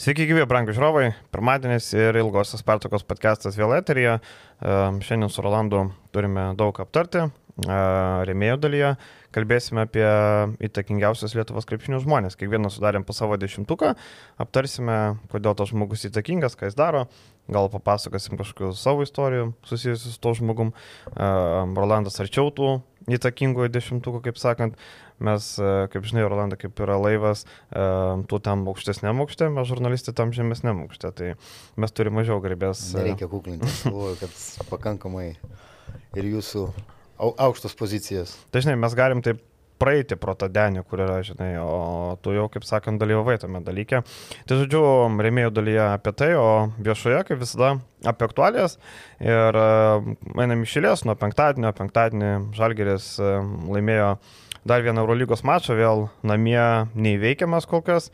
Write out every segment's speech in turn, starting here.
Sveiki, gyvi, brangų žiūrovai. Pirmadienis ir ilgosios pertraukos podcastas vėl eterija. Šiandien su Rolandu turime daug aptarti. Remėjo dalyje kalbėsime apie įtakingiausius Lietuvos krepšinių žmonės. Kiekvieną sudarėm po savo dešimtuką, aptarsime, kodėl tas žmogus įtakingas, ką jis daro, gal papasakosim kažkokių savo istorijų susijusių su to žmogum. Rolandas arčiau tų įtakingųjų dešimtukų, kaip sakant. Mes, kaip žinai, Rolanda, kaip yra laivas, tu tam aukštesnėm aukšte, mes žurnalistai tam žemesnėm aukšte, tai mes turime mažiau garbės. Nereikia kuklinti, galvoju, kad pakankamai ir jūsų aukštos pozicijas. Dažnai mes galim taip praeiti pro tą denį, kur yra, žinai, o tu jau, kaip sakant, dalyvavai tame dalyke. Tai žodžiu, remėjų dalyje apie tai, o viešoje, kaip visada, apie aktualijas. Ir einam išėlės nuo penktadienio, penktadienį Žalgeris laimėjo dar vieną Eurolygos mačą, vėl namie neįveikiamas kol kas.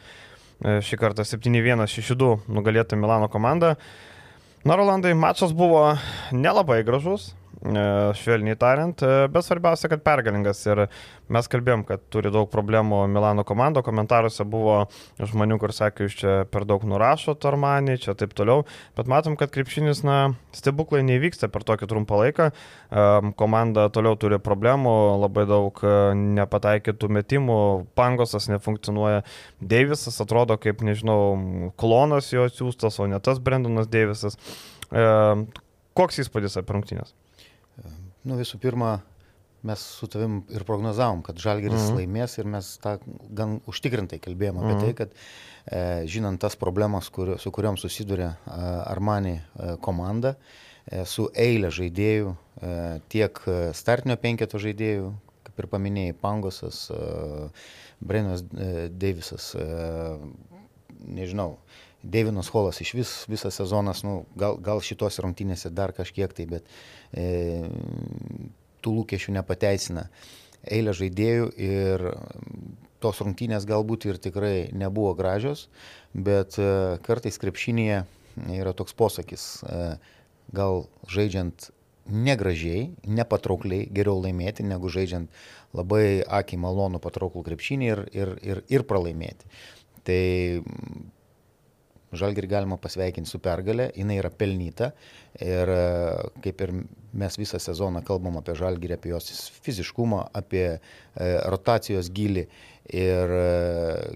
E, šį kartą 7-1, 6-2 nugalėta Milano komanda. Na, Rolandai, mačas buvo nelabai gražus, švelniai tariant, e, bet svarbiausia, kad pergalingas ir mes kalbėjom, kad turi daug problemų Milano komanda, komentaruose buvo žmonių, kur sakė, jūs čia per daug nurašo Tormanį, čia taip toliau, bet matom, kad krepšinis, na, stebuklai nevyksta per tokį trumpą laiką, e, komanda toliau turi problemų, labai daug nepataikytų metimų, pangosas nefunkcionuoja, Deivisas atrodo kaip, nežinau, klonas jo atsiųstas, o ne tas Brendonas Deivisas. Koks įspūdis apie rungtynės? Nu, visų pirma, mes su tavim ir prognozavom, kad Žalgeris mhm. laimės ir mes tą gan užtikrintai kalbėjome mhm. apie tai, kad e, žinant tas problemas, kur, su kuriuom susiduria e, Armani e, komanda, e, su eilė žaidėjų, e, tiek startinio penketo žaidėjų, kaip ir paminėjai, Pangosas, e, Brenas e, Deivisas, e, nežinau, Devinas Holas iš vis visą sezonas, nu, gal, gal šitos rungtynėse dar kažkiek tai, bet e, tų lūkesčių nepateisina. Eilė žaidėjų ir tos rungtynės galbūt ir tikrai nebuvo gražios, bet e, kartais krepšinėje yra toks posakis, e, gal žaidžiant negražiai, nepatraukliai, geriau laimėti, negu žaidžiant labai akiai malonų patrauklų krepšinį ir, ir, ir, ir pralaimėti. Tai Žalgirį galima pasveikinti su pergalė, jinai yra pelnyta ir kaip ir mes visą sezoną kalbam apie Žalgirį, apie jos fiziškumą, apie e, rotacijos gilį ir e,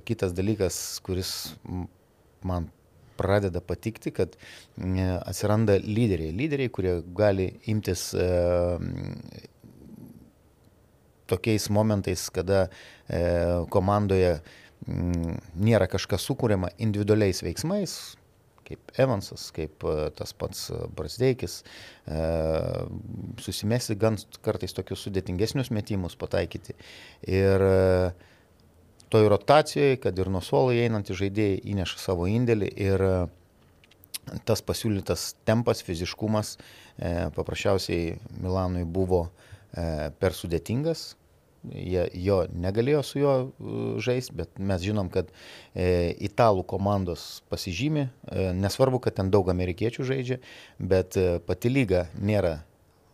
kitas dalykas, kuris man pradeda patikti, kad atsiranda lyderiai, lyderiai, kurie gali imtis e, tokiais momentais, kada komandoje Mm, nėra kažkas sukūriama individualiais veiksmais, kaip Evansas, kaip e, tas pats e, Brasdeikis, e, susimesti gan kartais tokius sudėtingesnius metimus pataikyti. Ir toj rotacijoje, kad ir nuo suolo einantys žaidėjai įneša savo indėlį ir tas pasiūlytas tempas, fiziškumas paprasčiausiai Milanui buvo per sudėtingas, Jie jo negalėjo su juo žaisti, bet mes žinom, kad e, italų komandos pasižymi, e, nesvarbu, kad ten daug amerikiečių žaidžia, bet e, pati lyga nėra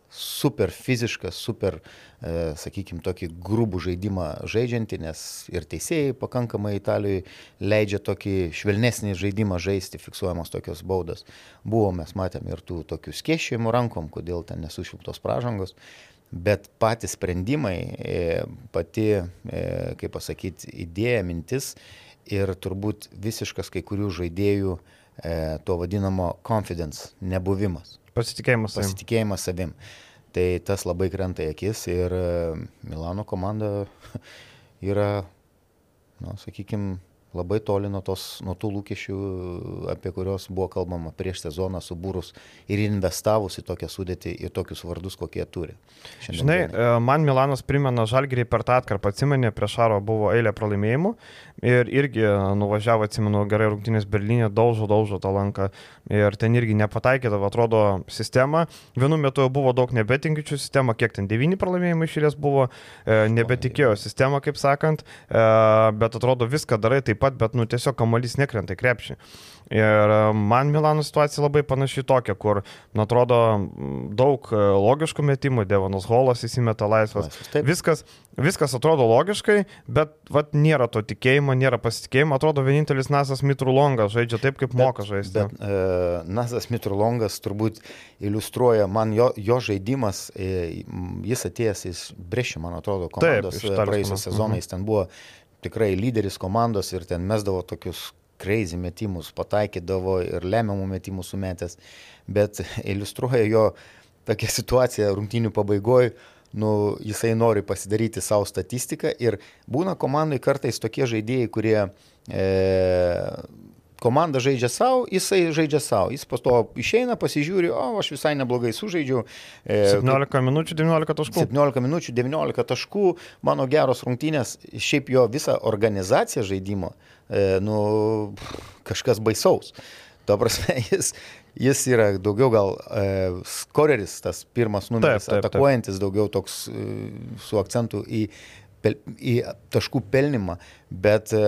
super fiziška, super, e, sakykime, tokį grubų žaidimą žaidžianti, nes ir teisėjai pakankamai Italijoje leidžia tokį švelnesnį žaidimą žaisti, fiksuojamos tokios baudos. Buvo, mes matėm ir tų tokių skėšėjimų rankom, kodėl ten nesušiltos pražangos. Bet patys sprendimai, e, pati, e, kaip pasakyti, idėja, mintis ir turbūt visiškas kai kurių žaidėjų e, to vadinamo confidence nebuvimas. Pasitikėjimas savim. Pasitikėjimas savim. Tai tas labai krenta į akis ir Milano komanda yra, na, sakykime, labai toli nuo, tos, nuo tų lūkesčių, apie kuriuos buvo kalbama prieš sezoną subūrus ir investavus į tokią sudėtį, į tokius vardus, kokie turi. Šiandien Žinai. E, man Milanas primena Žalgirį per tą atkarpą, atsimenė, prieš Šaro buvo eilė pralaimėjimų ir irgi nuvažiavo, atsimenu, gerai rungtynės Berlyne, daužo, daužo tą lanką ir ten irgi nepataikydavo, atrodo, sistema. Vienu metu jau buvo daug nebetinkičių sistema, kiek ten devyni pralaimėjimai išėlės buvo, e, nebetikėjo sistema, kaip sakant, e, bet atrodo viską darai taip pat, bet nu tiesiog kamuolys nekrenta į krepšį. Ir e, man Milano situacija labai panaši tokia, kur, nu, atrodo, daug e, logiškų metimų, Devonas Holas įsimeta laisvas. Laisvas viskas, viskas atrodo logiškai, bet vat, nėra to tikėjimo, nėra pasitikėjimo. Atrodo, vienintelis Nasas Mitrulongas žaidžia taip, kaip bet, moka žaisti. Bet e, Nasas Mitrulongas turbūt iliustruoja man jo, jo žaidimas, jis atėjęs iš Brešį, man atrodo, komandos praėjusią sezoną, Mhm. jis ten buvo tikrai lyderis komandos ir ten mesdavo tokius crazy metimus, pataikydavo ir lemiamų metimų sumetęs, bet iliustruoja jo tokia situacija rungtynių pabaigoje, nu, jisai nori pasidaryti savo statistiką ir būna komandai kartais tokie žaidėjai, kurie e, komanda žaidžia savo, jisai žaidžia savo, jis po to išeina, pasižiūri, o aš visai neblogai sužaidžiau. E, 17 minučių, 19 taškų. 17 minučių, 19 taškų, mano geros rungtynės, šiaip jo visa organizacija žaidimo, e, nu, kažkas baisaus. Tuo prasme, jis, jis yra daugiau gal e, skoreris, tas pirmas numeris, Taip, taip, taip. atakuojantis, daugiau toks e, su akcentu į, į taškų pelnimą, bet e,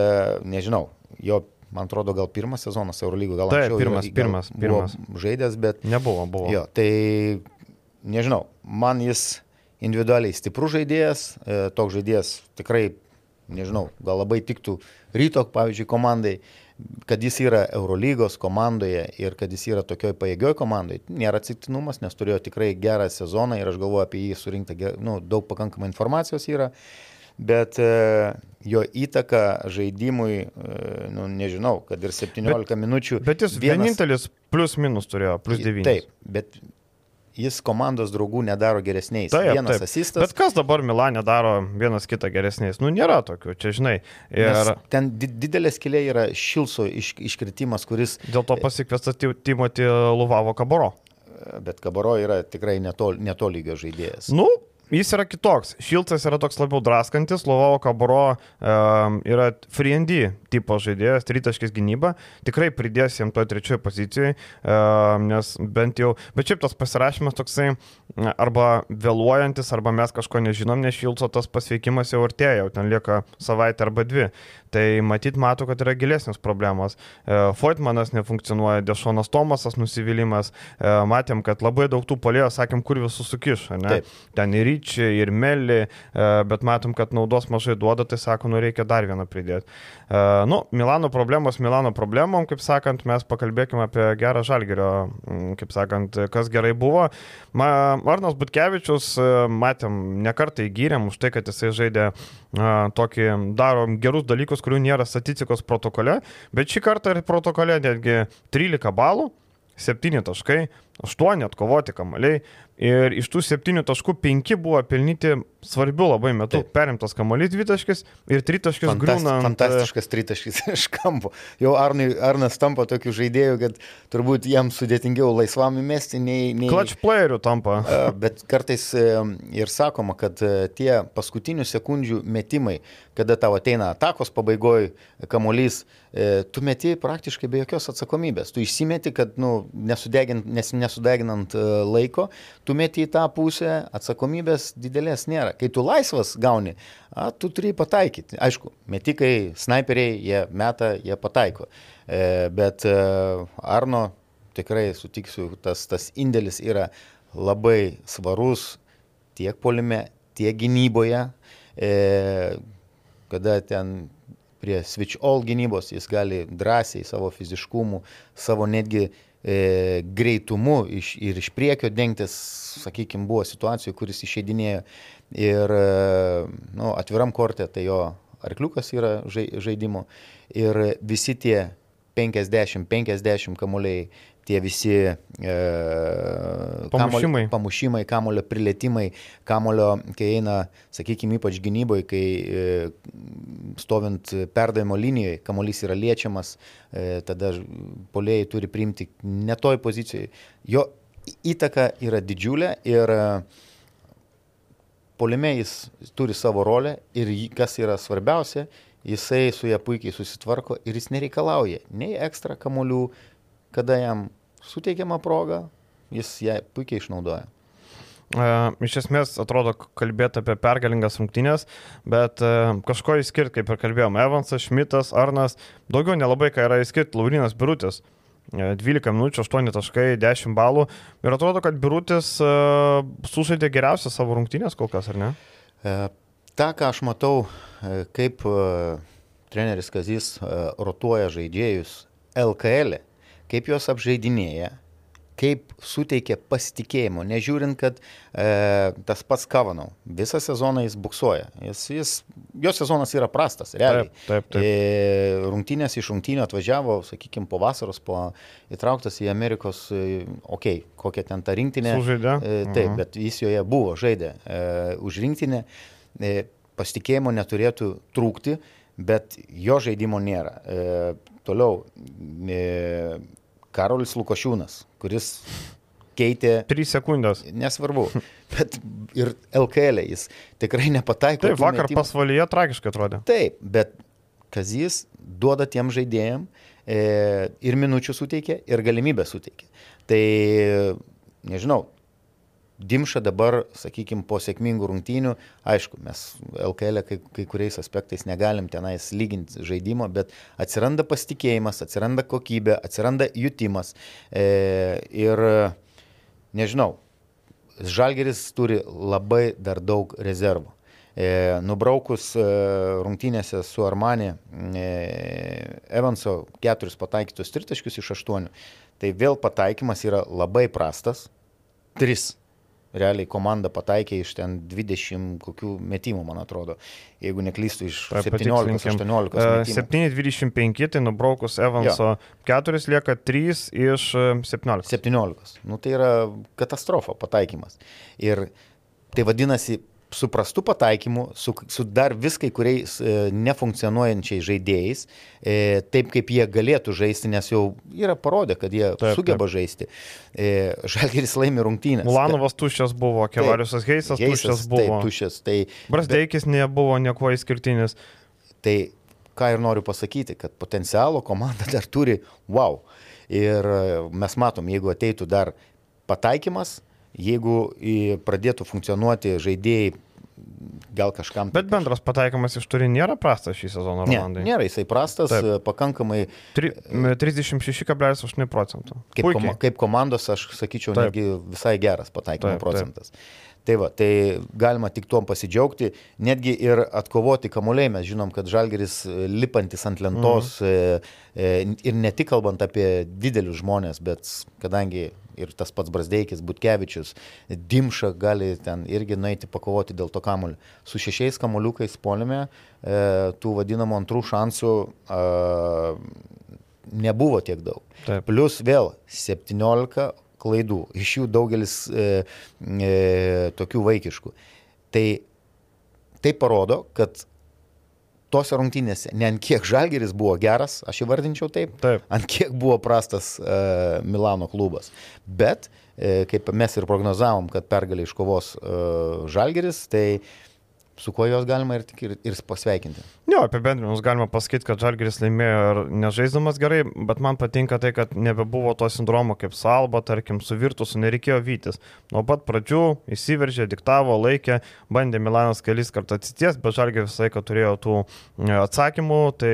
nežinau, jo, man atrodo, gal pirmas sezonas Eurolygo, gal Taip, anksčiau pirmas, jo- pirmas, pirmas. žaidęs, bet Nebuvo, buvo. Jo, tai nežinau, man jis individualiai stiprus žaidėjas, e, toks žaidėjas tikrai, nežinau, gal labai tiktų ryto, pavyzdžiui, komandai, kad jis yra Eurolygos komandoje ir kad jis yra tokioj pajėgioj komandai, nėra atsitiktinumas, nes turėjo tikrai gerą sezoną ir aš galvoju apie jį surinkti, ge- nu, daug pakankamai informacijos yra, bet e, jo įtaka žaidimui, e, nu, nežinau, kad ir 17 minučių. Bet jis vienas- vienintelis plus minus turėjo, plus 9. Taip, bet jis komandos draugų nedaro geresniais. Taip, Vienas taip. asistas. Bet kas dabar Milanė daro vienas kitą geresniais? Nu, nėra tokių, čia žinai. Ir Ir... Ten di didelė skilė yra Šilso iš iškritimas, kuris, dėl to pasikviestas Ti- Timoti Luvavo Kaboro. bet Kabaro yra tikrai netol, netolygio žaidėjas. Nu, jis yra kitoks. Šiltas yra toks labiau draskantis, Luvavo Kaboro um, yra free tipo žaidėjas, tritaškis gynyba. Tikrai pridės jam toje trečioje pozicijoje, um, nes bent jau, bet šiaip tas pasirašymas toksai arba vėluojantis, arba mes kažko nežinom, nes Šilco tas pasveikimas jau artėja, jau ten lieka savaitę arba dvi. Tai matyt, matau, kad yra gilesnės problemos. E, Foitmanas nefunkcionuoja, Dešonas Tomasas nusivylimas. E, Matėm, kad labai daug tų polėjo, sakėm, kur visus sukiš. Ten ir Ryčiai, ir Melį, e, bet matom, kad naudos mažai duoda, tai sako, nu reikia dar vieną pridėti. E, Nu, Milano problemos, Milano problemom, kaip sakant, mes pakalbėkime apie gerą žalgerio, kaip sakant, kas gerai buvo. Arnas Butkevičius, e, matėm, nekartą įgyrėm už tai, kad jisai žaidė tokį, daro gerus dalykus, kurių nėra statistikos protokole, bet šį kartą ir protokole netgi 13 balų, 7 taškai, 8 atkovoti kamaliai ir iš tų 7 taškų 5 buvo pelnyti svarbių labai metų. Taip. Perimtas kamuolys 2 taškis ir 3 taškis Fantast, grūna. ant, fantastiškas tritaškis iš kampo. Jau Arnai, Arnas tampa tokiu žaidėju, kad turbūt jam sudėtingiau laisvam įmesti nei... nei... Clutch playerių tampa. Bet kartais ir sakoma, kad e, tie paskutinių sekundžių metimai, kada tau ateina atakos pabaigoje kamuolys, e, tu meti praktiškai be jokios atsakomybės. Tu išsimeti, kad nu, nesudegint, nes, nesudeginant e, laiko, tu meti į tą pusę, atsakomybės didelės nėra. Kai tu laisvas gauni, a, tu turi pataikyti. Aišku, metikai, snaiperiai, jie meta, jie pataiko. E, Bet e, Arno tikrai sutiksiu, tas, tas indėlis yra labai svarus tiek polime, tiek gynyboje, e, kada ten prie switch all gynybos jis gali drąsiai savo fiziškumu, savo netgi e, greitumu iš, ir iš priekio dengtis, sakykime, buvo situacijų, kuris išeidinėjo. Ir e, nu, atviram kortė, tai jo arkliukas yra žai- žaidimo. Ir visi tie 50-50 kamuoliai, tie visi e, Pamušimai. Kamulio, pamušimai, kamulio prilėtimai, kamulio, kai eina, sakykime, ypač gynyboje, kai e, stovint perdavimo linijoje, kamuolys yra liečiamas, e, tada polėjai turi priimti ne toj pozicijoje. Jo įtaka yra didžiulė ir e, polime jis turi savo rolę ir kas yra svarbiausia, jisai su ją puikiai susitvarko ir jis nereikalauja nei ekstra kamolių, kada jam suteikiama proga, jis ją puikiai išnaudoja. Uh, iš esmės atrodo kalbėti apie pergalingas rungtynės, bet uh, kažko įskirti, kaip ir kalbėjom, Evansas, Šmitas, Arnas, daugiau nelabai ką yra įskirti, Laurinas Birutis. E, 12 minučių, 8 taškai, 10 balų. Ir atrodo, kad Birutis uh, sužaidė geriausią savo rungtynės kol kas, ar ne? E, tą, ką aš matau, e, kaip e, treneris Kazis e, rotuoja žaidėjus LKL, e, kaip juos apžaidinėja, kaip suteikia pasitikėjimo, nežiūrint, kad e, tas pats Kavanau visą sezoną jis buksuoja. Jis, jis, jo sezonas yra prastas, realiai. Taip, taip, taip. E, rungtynės iš rungtynių atvažiavo, sakykime, po vasaros, po įtrauktas į Amerikos, e, okei, okay, kokia ten ta rinktinė. Sužaidė. E, taip, Mhm. bet jis joje buvo, žaidė e, už rinktinę. E, pasitikėjimo neturėtų trūkti, bet jo žaidimo nėra. E, toliau, e, Karolis Lukošiūnas, kuris keitė, 3 sekundės. nesvarbu, bet ir LKL jis tikrai nepataiko. Taip, vakar metimų. pasvalyje tragiškai atrodė. Taip, bet Kazys duoda tiem žaidėjim e, ir minučių suteikia, ir galimybę suteikia. Tai, nežinau, Dimša dabar, sakykime, po sėkmingų rungtynių, aišku, mes LKL kai, kai kuriais aspektais negalim tenais lyginti žaidimo, bet atsiranda pasitikėjimas, atsiranda kokybė, atsiranda jutimas. E, ir, nežinau, Žalgeris turi labai dar daug rezervų. E, nubraukus e, rungtynėse su Armani e, Evanso keturis pataikytus tritaškius iš aštuonių, tai vėl pataikymas yra labai prastas. Tris. Realiai komanda pataikė iš ten 20 kokių metimų, man atrodo. Jeigu neklystu, iš Taip, 17-18 metimų. 7-25, tai nubraukus Evanso 4 lieka 3 iš e, 17. 17. Nu, tai yra katastrofa pataikymas. Ir tai vadinasi, su prastu pataikymu, su, su dar viskai kuriais e, nefunkcionuojančiais žaidėjais, e, taip kaip jie galėtų žaisti, nes jau yra parodę, kad jie Taip, sugeba taip. žaisti. E, Žalgeris laimi rungtynės. Mulanovas tuščias buvo, Kevariusas Heisas tuščias buvo. Taip, tuščias. Tai, Brasdeikis nebuvo niekuo išskirtinis. Tai ką ir noriu pasakyti, kad potencialo komanda dar turi wow. Ir e, mes matom, jeigu ateitų dar pataikymas, jeigu pradėtų funkcionuoti žaidėjai, gal kažkam. Bet bendras pataikymas iš turi nėra prastas šį sezoną, Ne, Rolandai. nėra jisai prastas, Taip. e, pakankamai Tri- m, 36,8 procentų. kaip, Puikiai. koma, kaip komandos, aš sakyčiau, Taip. netgi visai geras pataikymo Taip, taip. procentas. Tai va, tai galima tik tuom pasidžiaugti, netgi ir atkovoti kamuoliai, mes žinom, kad Žalgeris e, lipantis ant lentos mhm. e, ir ne tik kalbant apie didelius žmonės, bet kadangi ir tas pats Brasdeikis, Butkevičius, Dimša gali ten irgi nueiti pakovoti dėl to kamuolio. Su šešiais kamuoliukais polime e, tų vadinamų antrų šansų e, nebuvo tiek daug. Taip. Plius vėl 17 klaidų, iš jų daugelis e, e, tokių vaikiškų. Tai tai parodo, kad tose rungtynėse ne ant kiek Žalgeris buvo geras, aš įvardinčiau taip, Taip. ant kiek buvo prastas e, Milano klubas. Bet, e, kaip mes ir prognozavom, kad pergalį iškovos e, Žalgeris, tai su kuo juos galima ir, tik ir, ir pasveikinti. Jo, apibendrinus galima pasakyti, kad Žalgiris laimėjo ir nežaisdamas gerai, bet man patinka tai, kad nebebuvo to sindromo kaip Salba, tarkim, su Virtusu nereikėjo vytis. Nuo pat pradžių įsiveržė, diktavo, laikė, bandė Milanas kelis kartus atsities, bet Žalgiris visą laiką turėjo tų e, atsakymų, tai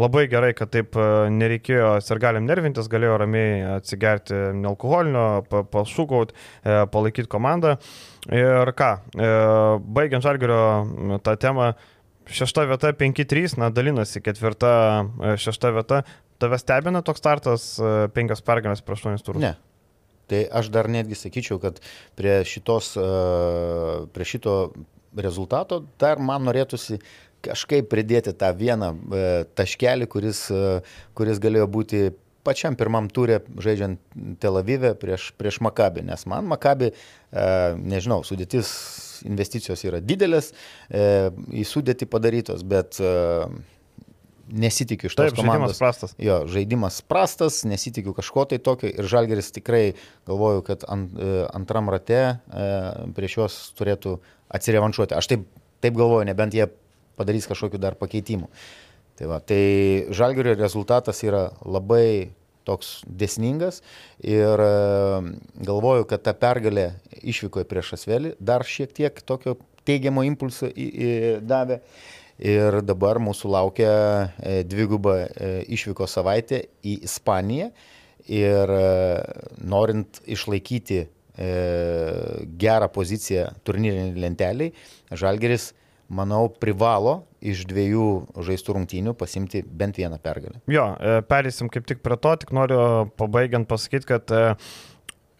labai gerai, kad taip e, nereikėjo sirgalim nervintis, galėjo ramiai atsigerti nealkoholinio, pa- pašūkauti, e, palaikyti komandą. Ir ką, baigiant Žalgirio tą temą, šešta vieta 5-3, na dalinasi ketvirta, e, šešta vieta. Tave stebina toks startas, e, penkios pergalės prieš aštuonis turus? Ne. Tai aš dar netgi sakyčiau, kad prie, šitos, e, prie šito rezultato dar man norėtųsi kažkaip pridėti tą vieną taškelį, kuris, kuris galėjo būti pačiam pirmam turė žaidžiant Tel Avive prieš, prieš Makabį, nes man Makabį, e, nežinau, sudėtis investicijos yra didelės, e, į sudėtį padarytos, bet e, nesitikiu iš tos Taip, žaidimas komandos. prastas. Jo, žaidimas prastas, nesitikiu kažko tai tokio ir Žalgeris tikrai galvoju, kad ant, e, antram rate e, prieš juos turėtų atsirevanšuoti. Aš taip, taip galvoju, nebent jie padarys kažkokiu dar pakeitimu. Tai, va, tai Žalgerio rezultatas yra labai toks desningas ir e, galvoju, kad ta pergalė išvykoje prieš Asvelį dar šiek tiek tokio teigiamo impulso į, į, davė. Ir dabar mūsų laukia e, dviguba e, išvyko savaitė į Ispaniją. Ir norint išlaikyti gerą poziciją turnyriniai lenteliai, Žalgeris manau, privalo iš dviejų žaistų rungtynių pasimti bent vieną pergalę. Jo, e, perėsim kaip tik prie to, tik noriu pabaigiant pasakyti, kad e,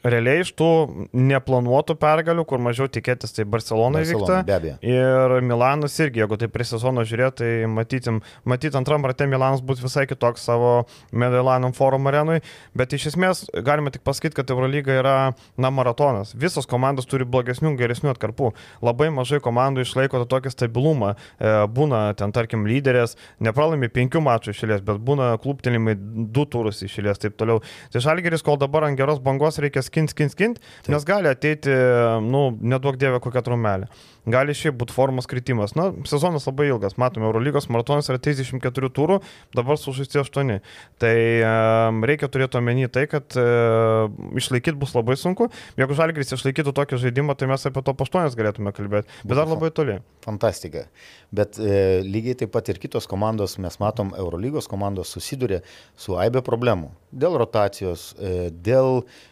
realiai iš tų neplanuotų pergalių, kur mažiau tikėtis, tai Barcelona įvyksta. Ir Milanas irgi, jeigu tai prie sezono žiūrėt, tai matytim, matyt antram rate Milanas bus visai kitoks savo Medelanom forum arenui, bet iš esmės galime tik pasakyti, kad Eurolyga yra, na, maratonas. Visos komandos turi blogesnių, geresnių atkarpų. Labai mažai komandų išlaiko tą tokį stabilumą. E, būna ten, tarkim, lyderės, nepralaimi penkių mačų išėlės, bet būna klūptelimai du turus išėlės, taip toliau. Tai Žalgeris, kol dabar ant geros bangos reikia skint, skint, skint, nes gali ateiti, nu, nedaug dievė kokią trumelę. Gali šiaip būti formos kritimas. Na, sezonas labai ilgas, matome, Eurolygos maratonas yra 34 turų, dabar sužaisti 8. Tai um, reikia turėti omeny tai, kad uh, išlaikyti bus labai sunku. Jeigu Žalgris išlaikytų tokį žaidimą, tai mes apie to 8 galėtume kalbėti, bet dar labai toli. Fantastika. Bet e, lygiai taip pat ir kitos komandos, mes matom, Eurolygos komandos susiduria su aibė problemų. Dėl rotacijos, e, dėl e,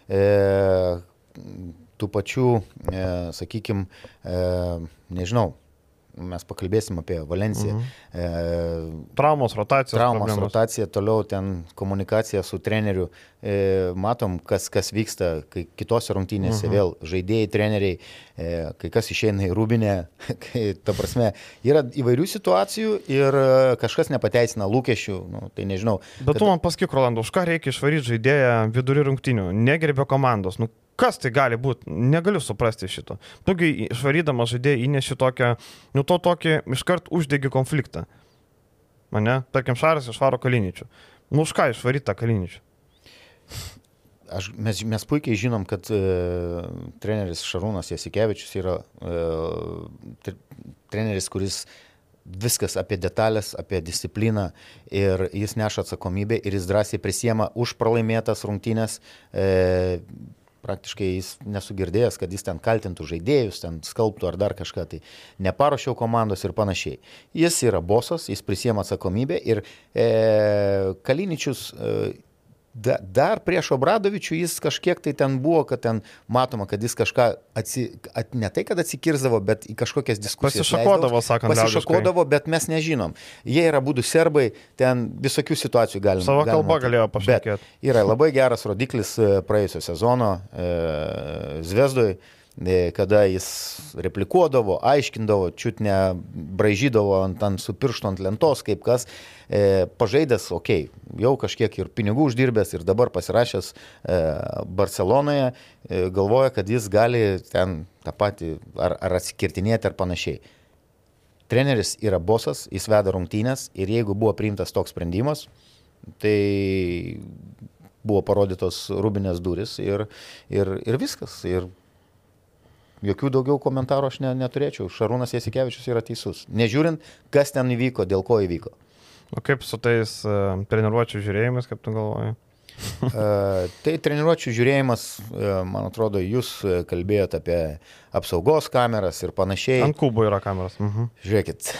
tų pačių, e, sakykime, e, nežinau, mes pakalbėsim apie Valenciją. Mhm. E, traumos rotacija. Traumos problemos. rotacija, toliau ten komunikacija su treneriu. E, matom, kas, kas vyksta, kai kitose rungtynėse mhm. vėl žaidėjai, treneriai, e, kai kas išeina į rūbinę. Kai, ta prasme, yra įvairių situacijų ir e, kažkas nepateisina lūkesčių. Nu, tai nežinau. Bet kad... tu man pasakyk, Rolandų, už ką reikia išvaryti žaidėją vidury rungtynių? Negerbė komandos. Nu, Kas tai gali būti? Negaliu suprasti šito. Tugi išvarydamas žaidėjai įneši tokią, nu to tokį iškart uždegi konfliktą. Mane, tarkim, Šaras išvaro kaliničių. Nu už ką išvaryti tą kaliničių? Aš, mes, mes puikiai žinom, kad e, treneris Šarūnas Jasikevičius yra e, treneris, kuris viskas apie detalės, apie discipliną ir jis neša atsakomybę ir jis drąsiai prisiema už pralaimėtas rungtynės. E, praktiškai jis nesugirdėjęs, kad jis ten kaltintų žaidėjus, ten skalbtų ar dar kažką, tai neparuošiau komandos ir panašiai. Jis yra bosas, jis prisiema atsakomybę ir e, Kaliničius e, da, dar prieš Obradovičių jis kažkiek tai ten buvo, kad ten matoma, kad jis kažką, atsi, at, ne tai, kad atsikirzdavo, bet į kažkokias diskusijas. Pasišakodavo, sakant, pasišakodavo, bet mes nežinom. Jie yra būdų serbai, ten visokių situacijų galima. Savo kalbą galėjo pašnekėti. Yra labai geras rodiklis e, praėjusio sezono e, Zvezdui E, kada jis replikuodavo, aiškindavo, čiut ne bražydavo ant, ant su pirštu ant lentos, kaip kas, e, pažaidęs, okei, okay, jau kažkiek ir pinigų uždirbęs ir dabar pasirašęs e, Barcelonoje, e, galvoja, kad jis gali ten tą patį ar, ar atsikirtinėti ar panašiai. Treneris yra bosas, jis veda rungtynės ir jeigu buvo priimtas toks sprendimas, tai buvo parodytos rūbinės duris ir, ir, ir viskas. Ir Jokių daugiau komentarų aš ne, neturėčiau. Šarūnas Jasikevičius yra teisus. Nežiūrint, kas ten įvyko, dėl ko įvyko. O kaip su tais uh, treniruočio žiūrėjimais, kaip tu galvoji? uh, tai treniruočio žiūrėjimas, uh, man atrodo, jūs kalbėjote apie apsaugos kameras ir panašiai. Ant kubo yra kameras. Mhm. Žiūrėkit,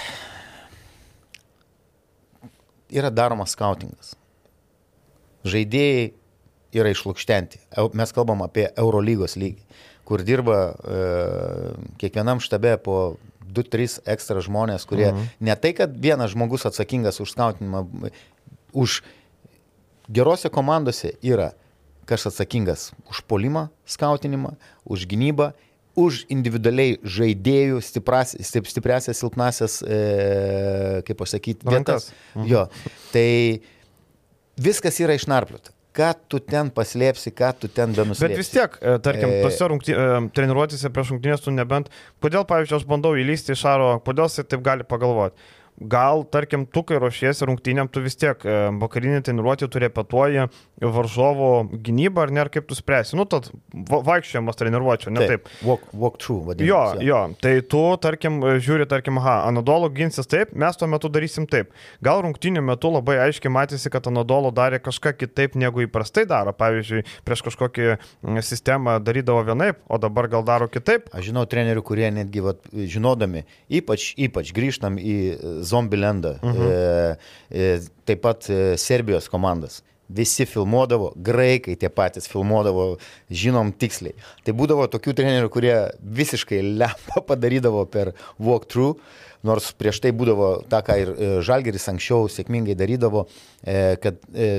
yra daromas skautingas. Žaidėjai yra išlūkštenti. Mes kalbam apie Eurolygos lygį kur dirba e, kiekvienam štabe po 2-3 ekstra žmonės, kurie mhm. ne tai, kad vienas žmogus atsakingas už skautinimą, už gerose komandose yra kas atsakingas už polimą, skautinimą, už gynybą, už individualiai žaidėjų stipras, stip, stipresias, silpnasias, e, kaip pasakyti, vietas. Mhm. Jo, tai viskas yra išnarpliota ką tu ten paslėpsi, ką tu ten benuslėpsi. Bet vis tiek, e, tarkim, e, tose rungty, e, treniruotėse prieš rungtynės tu nebent, kodėl, pavyzdžiui, aš bandau įlysti iš Šaro, kodėl jis taip gali pagalvoti gal, tarkim, tu, kai ruošiesi rungtynėm, tu vis tiek e, vakarinį treniruotį tu repetuoji varžovo gynybą, ar ne, ar kaip tu spręsi. Nu, tad vaikščiojimas treniruočio, ne taip. taip. Walk, walk through, vadinasi. Jo, jo, tai tu, tarkim, žiūri, tarkim, aha, Anadolo ginsis taip, mes tuo metu darysim taip. Gal rungtynių metu labai aiškiai matėsi, kad Anadolo darė kažką kitaip negu įprastai daro. Pavyzdžiui, prieš kažkokį sistemą darydavo vienaip, o dabar gal daro kitaip. Aš žinau trenerių, kurie netgi, vat, žinodami, ypač, ypač grįžtam į Zombielandą, mhm. e, e, taip pat e, Serbijos komandas. visi filmuodavo, graikai tie patys filmuodavo, žinom tiksliai. Tai būdavo tokių trenerių, kurie visiškai lempą padarydavo per walkthrough, nors prieš tai būdavo tą, ką ir e, Žalgeris anksčiau sėkmingai darydavo, e, kad e,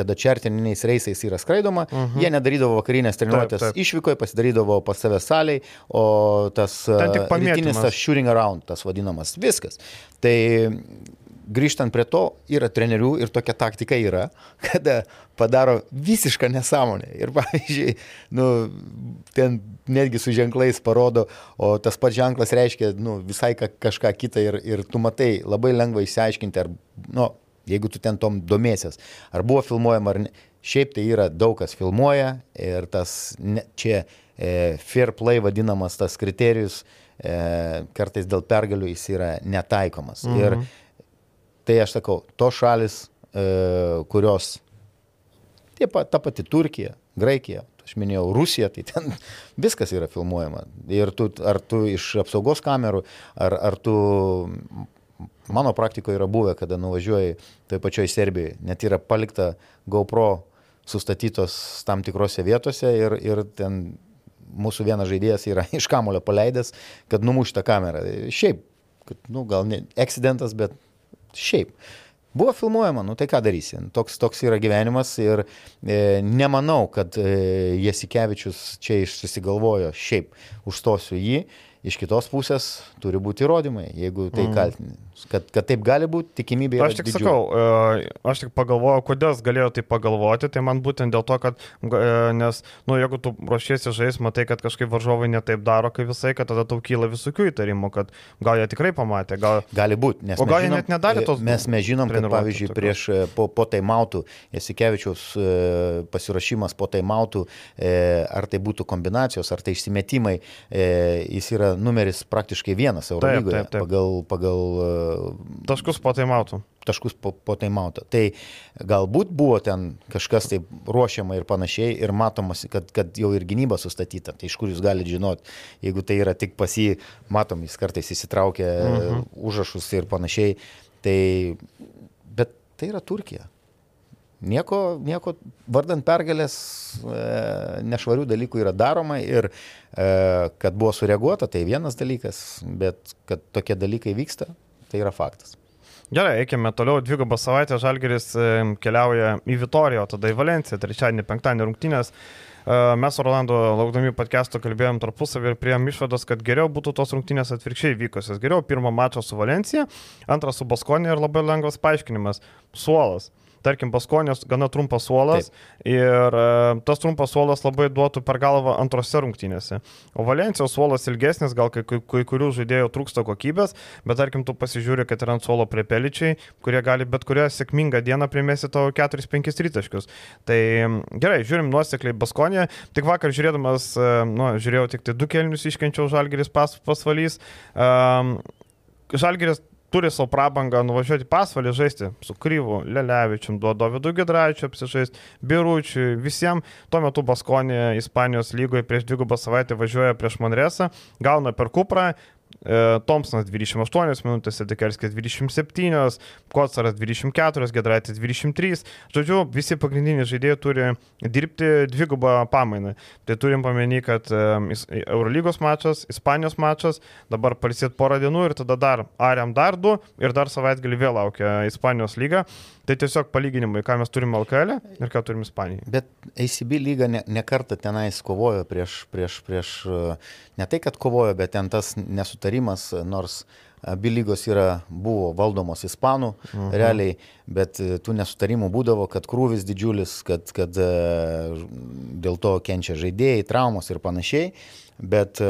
kada čertininiais reisais yra skraidoma, uh -huh. jie nedarydavo vakarinės treniruotės išvykoje, pasidarydavo pas save saliai, o tas rytinis tas shooting around, tas vadinamas, viskas. Tai grįžtant prie to, yra trenerių ir tokia taktika yra, kada padaro visišką nesąmonę. Ir pavyzdžiui, nu, ten netgi su ženklais parodo, o tas pats ženklas reiškia nu, visai ka, kažką kitą ir, ir tu matai labai lengva išsiaiškinti, ar, nu, jeigu tu ten tom domėsies, ar buvo filmuojama ar ne. Šiaip tai yra daug kas filmuoja ir tas ne, čia e, fair play vadinamas tas kriterijus e, kartais dėl pergalių jis yra netaikomas. Mhm. Ir Tai aš sakau, tos šalis, e, kurios, tie, ta pati Turkija, Graikija, aš minėjau Rusiją, tai ten viskas yra filmuojama. Ir tu, ar tu iš apsaugos kamerų, ar, ar tu, mano praktikoje yra buvę, kada nuvažiuoji toj pačioj Serbijoje, net yra palikta GoPro sustatytos tam tikrose vietose ir, ir ten mūsų vienas žaidėjas yra iš kamulio paleidęs, kad numušta kamera. Šiaip, kad, nu, gal ne accidentas, bet šiaip. Buvo filmuojama, nu tai ką darysi, toks, toks yra gyvenimas ir e, nemanau, kad e, Jasikevičius čia išsigalvojo, šiaip užstosiu jį, iš kitos pusės turi būti įrodymai, jeigu tai mm. kaltini. Kad, kad taip gali būti, tikimybė yra. Aš tik didžiulė. sakau, e, aš tik pagalvojau, kodėl galėjo tai pagalvoti, tai man būtent dėl to, kad, e, nes, nu, jeigu tu ruošiesi žais, matai, kad kažkaip varžovai netaip daro, kaip visai, kad tada tau kyla visokių įtarimų, kad gal jie tikrai pamatė, gal... Gali būti, nes... O gal žinom, jie net nedarė tos... Mes, mes žinom, kad pavyzdžiui, prieš e, po, po taimautų, Jasikevičiaus pasirašymas po taimautų, ar tai būtų kombinacijos, ar tai išsimetimai, jis yra numeris praktiškai vienas Eurolygoje pagal, pagal Taškus po taimautų. Taškus po, po taimautų. Tai galbūt buvo ten kažkas taip ruošiama ir panašiai ir matomas, kad, kad jau ir gynyba sustatyta. Tai iš kur jūs galite žinoti, jeigu tai yra tik pas jį, matom, jis kartais įsitraukia mhm. užrašus ir panašiai. Tai, bet tai yra Turkija. Nieko, nieko vardant pergalės e, nešvarių dalykų yra daroma ir e, kad buvo sureaguota, tai vienas dalykas, bet kad tokie dalykai vyksta, Tai yra faktas. Gerai, eikime toliau. Dvigubą savaitę Žalgeris e, keliauja į Vitoriją, tada į Valenciją, trečiadienį, penktadienį rungtynės. E, mes Orlando laukdami podcast'o kalbėjom tarpusavį ir prieėm išvados, kad geriau būtų tos rungtynės atvirkščiai vykusios. Geriau pirmą mačą su Valencija, antrą su Baskonė ir labai lengvas paaiškinimas - suolas tarkim, Baskonės gana trumpas suolas Taip. ir e, tas trumpas suolas labai duotų per galvą antrose rungtynėse. O Valencijos suolas ilgesnis, gal kai, kai, kai kurių žaidėjų trūksta kokybės, bet tarkim, tu pasižiūri, kad yra ant suolo priepeličiai, kurie gali bet kurią sėkmingą dieną primesti tavo 4-5 tritaškius. Tai gerai, žiūrim nuosekliai Baskonė. Tik vakar žiūrėdamas, e, nu, žiūrėjau tik tai du kelnius iškenčiau Žalgeris pas, pasvalys. Um, Žalgeris turi savo prabangą nuvažiuoti pasvalį žaisti su Kryvu, Lelevičium, Dovydu Gedraičiu apsižaisti, Biručiui, visiems. Tuo metu Baskonė Ispanijos lygoje prieš dvigubą savaitę važiuoja prieš Manresą, gauna per Kuprą, Thompsonas 28 minutės, Dekerskis 27, Kocaras 24, Gedraitis 23. Žodžiu, visi pagrindiniai žaidėjai turi dirbti dvigubą pamainą. Tai turim pamenį, kad e, Eurolygos mačas, Ispanijos mačas, dabar palsėt porą dienų ir tada dar Ariam dar du ir dar savaitgalį vėl laukia Ispanijos lyga. Tai tiesiog palyginimai, ką mes turime LKL ir ką turime Ispanijoje. Bet ACB lyga ne, ne kartą tenais kovojo prieš, prieš, prieš, ne tai, kad kovojo, bet ten tas nesutarimas, nors abi lygos yra, buvo valdomos ispanų mhm. realiai, bet tų nesutarimų būdavo, kad krūvis didžiulis, kad, kad dėl to kenčia žaidėjai, traumos ir panašiai. Bet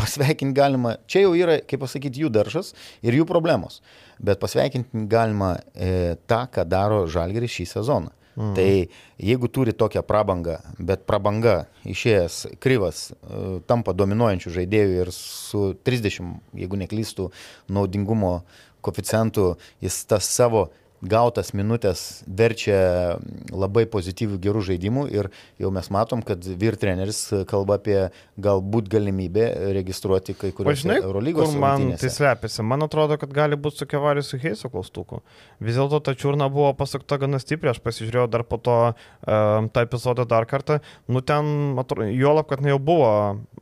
pasveikinti galima, čia jau yra, kaip pasakyti, jų daržas ir jų problemos bet pasveikinti galima e, tą, ką daro Žalgeris šį sezoną. Mhm. Tai jeigu turi tokią prabangą, bet prabanga išėjęs kryvas e, tampa dominuojančių žaidėjų ir su 30, jeigu neklystų, naudingumo koficientu, jis tas savo gautas minutės verčia labai pozityvių gerų žaidimų ir jau mes matom, kad vyr treneris kalba apie galbūt galimybę registruoti kai kuriuos Žinai, Eurolygos kur man rungtynėse. tai slepiasi. Man atrodo, kad gali būti su Kevaris su Heisu klaustuku. Vis dėlto ta čiurna buvo pasukta gana stipriai, aš pasižiūrėjau dar po to um, tą epizodą dar kartą. Nu ten, juolab, kad nu, jau buvo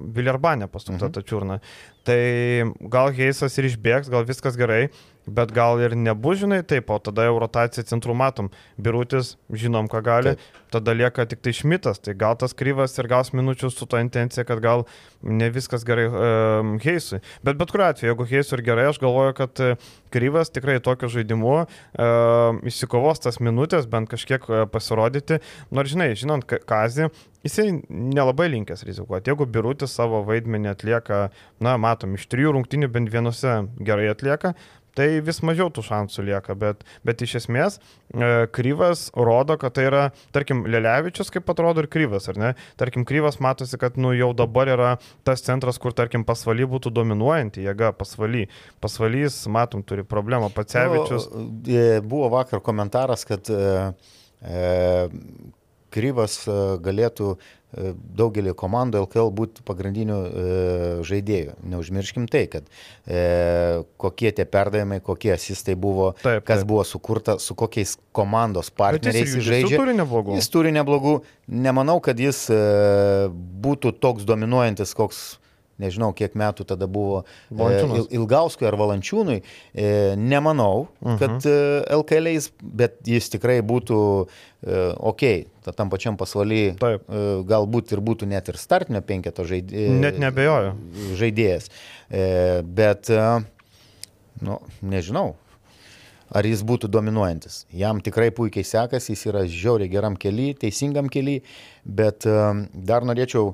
Viljarbanė pasukta Mhm. ta čiurna. Tai gal Heisas ir išbėgs, gal viskas gerai, bet gal ir nebus, žinai, taip, o tada jau rotaciją centrų matom. Birutis, žinom, ką gali, Taip. tada lieka tik tai Šmitas, tai gal tas kryvas ir gaus minučių su to intencija, kad gal ne viskas gerai um, Heisui. Bet bet kuriuo atveju, jeigu Heisui ir gerai, aš galvoju, kad e, kryvas tikrai tokiu žaidimu um, išsikovos tas minutės, bent kažkiek e, pasirodyti. Nors, žinai, žinant Ka- Kazį, jisai nelabai linkęs rizikuoti. Jeigu Birutis savo vaidmenį atlieka, na, matom, iš trijų rungtinių bent vienose gerai atlieka, tai vis mažiau tų šansų lieka, bet, bet iš esmės e, Kryvas rodo, kad tai yra, tarkim, Lelevičius kaip atrodo ir Kryvas, ar ne? Tarkim, Kryvas matosi, kad nu, jau dabar yra tas centras, kur, tarkim, pasvaly būtų dominuojanti jėga, pasvaly. Pasvalys, matom, turi problemą, Pacevičius. Nu, e, buvo vakar komentaras, kad e, e, Kryvas e, galėtų daugelį komandų LKL būti pagrindinių e, žaidėjų. Neužmirškim tai, kad e, kokie tie perdavimai, kokie asistai buvo, Taip, kas taip. buvo sukurta, su kokiais komandos jis partneriais jis žaidžia. turi neblogų. Jis turi neblogų. Nemanau, kad jis e, būtų toks dominuojantis, koks nežinau, kiek metų tada buvo e, Valančiūnas. Il- Ilgauskui ar Valančiūnui. E, nemanau, Mhm. kad e, LKL, jis, bet jis tikrai būtų e, ok, ta- tam pačiam pasvaly. Taip. Galbūt ir būtų net ir startinio penketo žaidėjas. Net nebejoju. Žaidėjas. Bet, nu, nežinau. Ar jis būtų dominuojantis? Jam tikrai puikiai sekasi, jis yra žiauriai geram keliui, teisingam keliui, bet dar norėčiau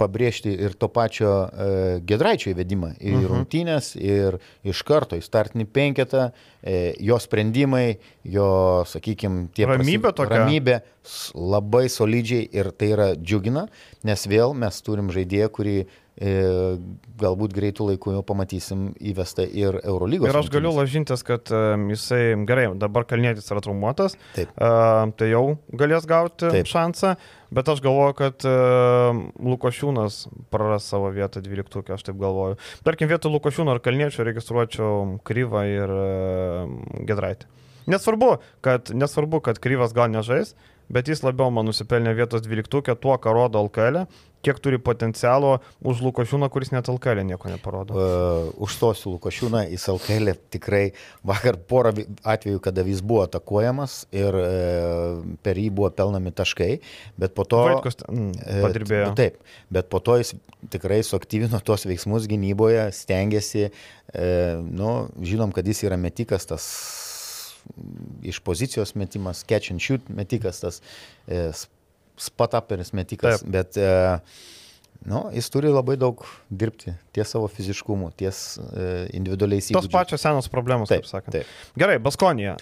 pabrėžti ir to pačio uh, Gedraičio įvedimą į Mhm. rungtynės ir iš karto į startinį penketą, e, jo sprendimai, jo, sakykime, tie Ramybė tokia. Ramybė labai solidžiai ir tai yra džiugina, nes vėl mes turim žaidėją, kurį e, galbūt greitų laikų jau pamatysim įvestą ir Eurolygos. Ir aš galiu lažintis, kad um, jisai, gerai, dabar kalnėtis yra traumuotas, Taip. uh, tai jau galės gauti Taip. Šansą, bet aš galvoju, kad Lukošiūnas praras savo vietą 12, aš taip galvoju. Tarkim, vietoj Lukošiūno ar Kalniečio registruočiau Kryvą ir Gedraitį. Nesvarbu, kad, nesvarbu, kad Kryvas gal nežais, bet jis labiau man nusipelnė vietos 12 tuo, ką rodo LKL, kiek turi potencialo už Lukošiūną, kuris net LKL nieko neparodo. Uh, užstosiu Lukošiūną į Salkelį. Tikrai vakar porą atvejų, kada jis buvo atakuojamas ir uh, per jį buvo pelnami taškai, bet po to... Vaitkus mm, E, padirbėjo. Taip, bet po to jis tikrai suaktyvino tuos veiksmus gynyboje, stengiasi, e, nu, žinom, kad jis yra metikas, tas iš pozicijos metimas, catch and shoot metikas, tas e, spot-uperis metikas, Taip. bet e, nu, jis turi labai daug dirbti ties savo fiziškumu, ties e, individualiais Tos įgūdžiais. pačios senos problemos, Taip, taip sakant. taip. Gerai, Baskonija.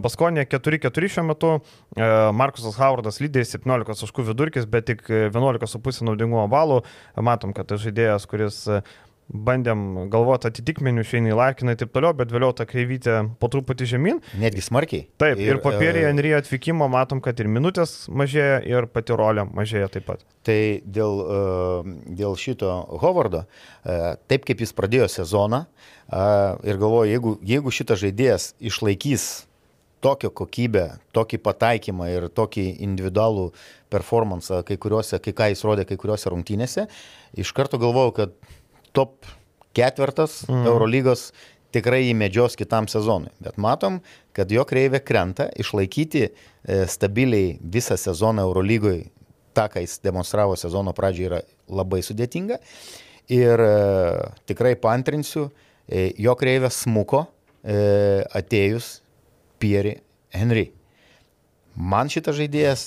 Baskonija 4-4 šiuo metu. E, Markusas Howardas lyderis 17 taškų vidurkis, bet tik 11,5 naudingumo balų. Matom, kad tai žaidėjas, kuris e, bandėm galvoti atitikmenių, šiandien į Larkiną ir taip toliau, bet vėliau ta kreivytė po truputį žemyn. Netgi smarkiai. Taip, ir, ir papirėje e, Henry atvykimo matom, kad ir minutės mažėja, ir pati rolė mažėja taip pat. Tai dėl, e, dėl šito Hovardo, e, taip kaip jis pradėjo sezoną e, ir galvoju, jeigu, jeigu šitas žaidėjas išlaikys tokią kokybę, tokį pataikymą ir tokį individualų performance, kai, kuriuose, kai ką jis rodė kai kuriuose rungtynėse, iš karto galvojau, kad top ketvirtas mm. Eurolygos tikrai įmedžios kitam sezonui. Bet matom, kad jo kreivė krenta, išlaikyti e, stabiliai visą sezoną Eurolygoje tą, ką jis demonstravo sezono pradžioje, yra labai sudėtinga. Ir e, tikrai pantrinsiu, e, jo kreivė smuko atėjus Pierre Henry. Man šitas žaidėjas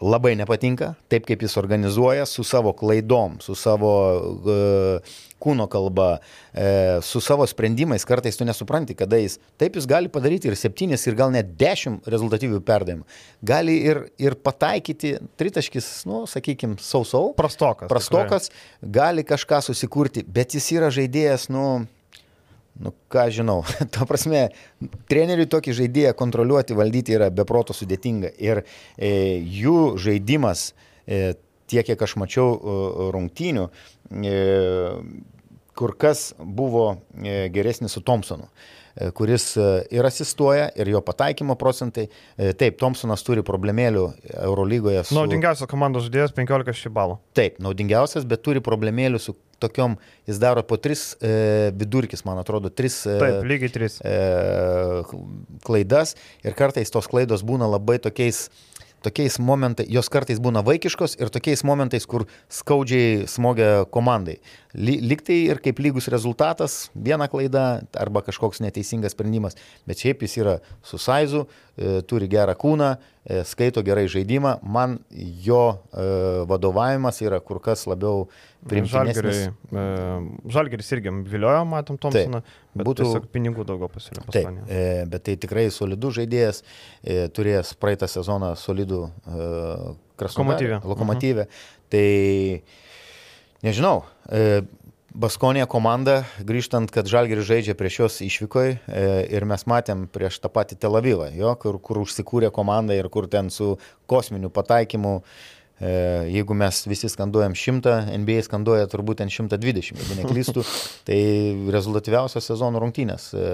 labai nepatinka, taip kaip jis organizuoja su savo klaidom, su savo uh, kūno kalba, uh, su savo sprendimais, kartais tu nesupranti, kada jis, taip jis gali padaryti ir septynis, ir gal net dešimt rezultatyvių perdavimų. Gali ir, ir pataikyti tritaškis, nu, sakykime, sausau. Prastokas. Prastokas, gali kažką susikurti, bet jis yra žaidėjas, nu, nu ką žinau, to prasme, treneriui tokį žaidėją kontroliuoti, valdyti yra beproto sudėtinga. Ir e, jų žaidimas, e, tiek kiek aš mačiau e, rungtynių, e, kur kas buvo e, geresnis su Thompsonu. E, kuris e, ir asistuoja, ir jo pataikymo procentai. E, taip, Thompsonas turi problemėlių Eurolygoje. Su... Naudingiausias komandos žaidėjas 15 šį balą. Taip, naudingiausias, bet turi problemėlių su tokiom, jis daro po 3 e, vidurkis, man atrodo, 3 e, Taip, lygiai 3 e, klaidas ir kartais tos klaidos būna labai tokiais tokiais momentais, jos kartais būna vaikiškos ir tokiais momentais, kur skaudžiai smogia komandai. Liktai ir kaip lygus rezultatas, viena klaida arba kažkoks neteisingas sprendimas, bet šiaip jis yra su Saizu, e, turi gerą kūną, e, skaito gerai žaidimą, man jo e, vadovavimas yra kur kas labiau primtinesnis. Žalgeris irgi viliojo, matom, Tomsoną, bet būtų pinigų daugiau pasiūlė. Taip, bet tai tikrai solidus žaidėjas, turėjęs praeitą sezoną solidų krasnomatyvę. Lokomotyvę. Mhm. Tai Nežinau. E, Baskonė komanda, grįžtant, kad Žalgeris žaidžia prieš juos išvykoje ir mes matėm prieš tą patį Tel Avivą, jo, kur, kur užsikūrė komanda ir kur ten su kosminiu pataikymu, e, jeigu mes visi skanduojam 100, NBA skanduoja turbūt ten 120, jeigu neklystų, tai rezultatyviausios sezono rungtynės e,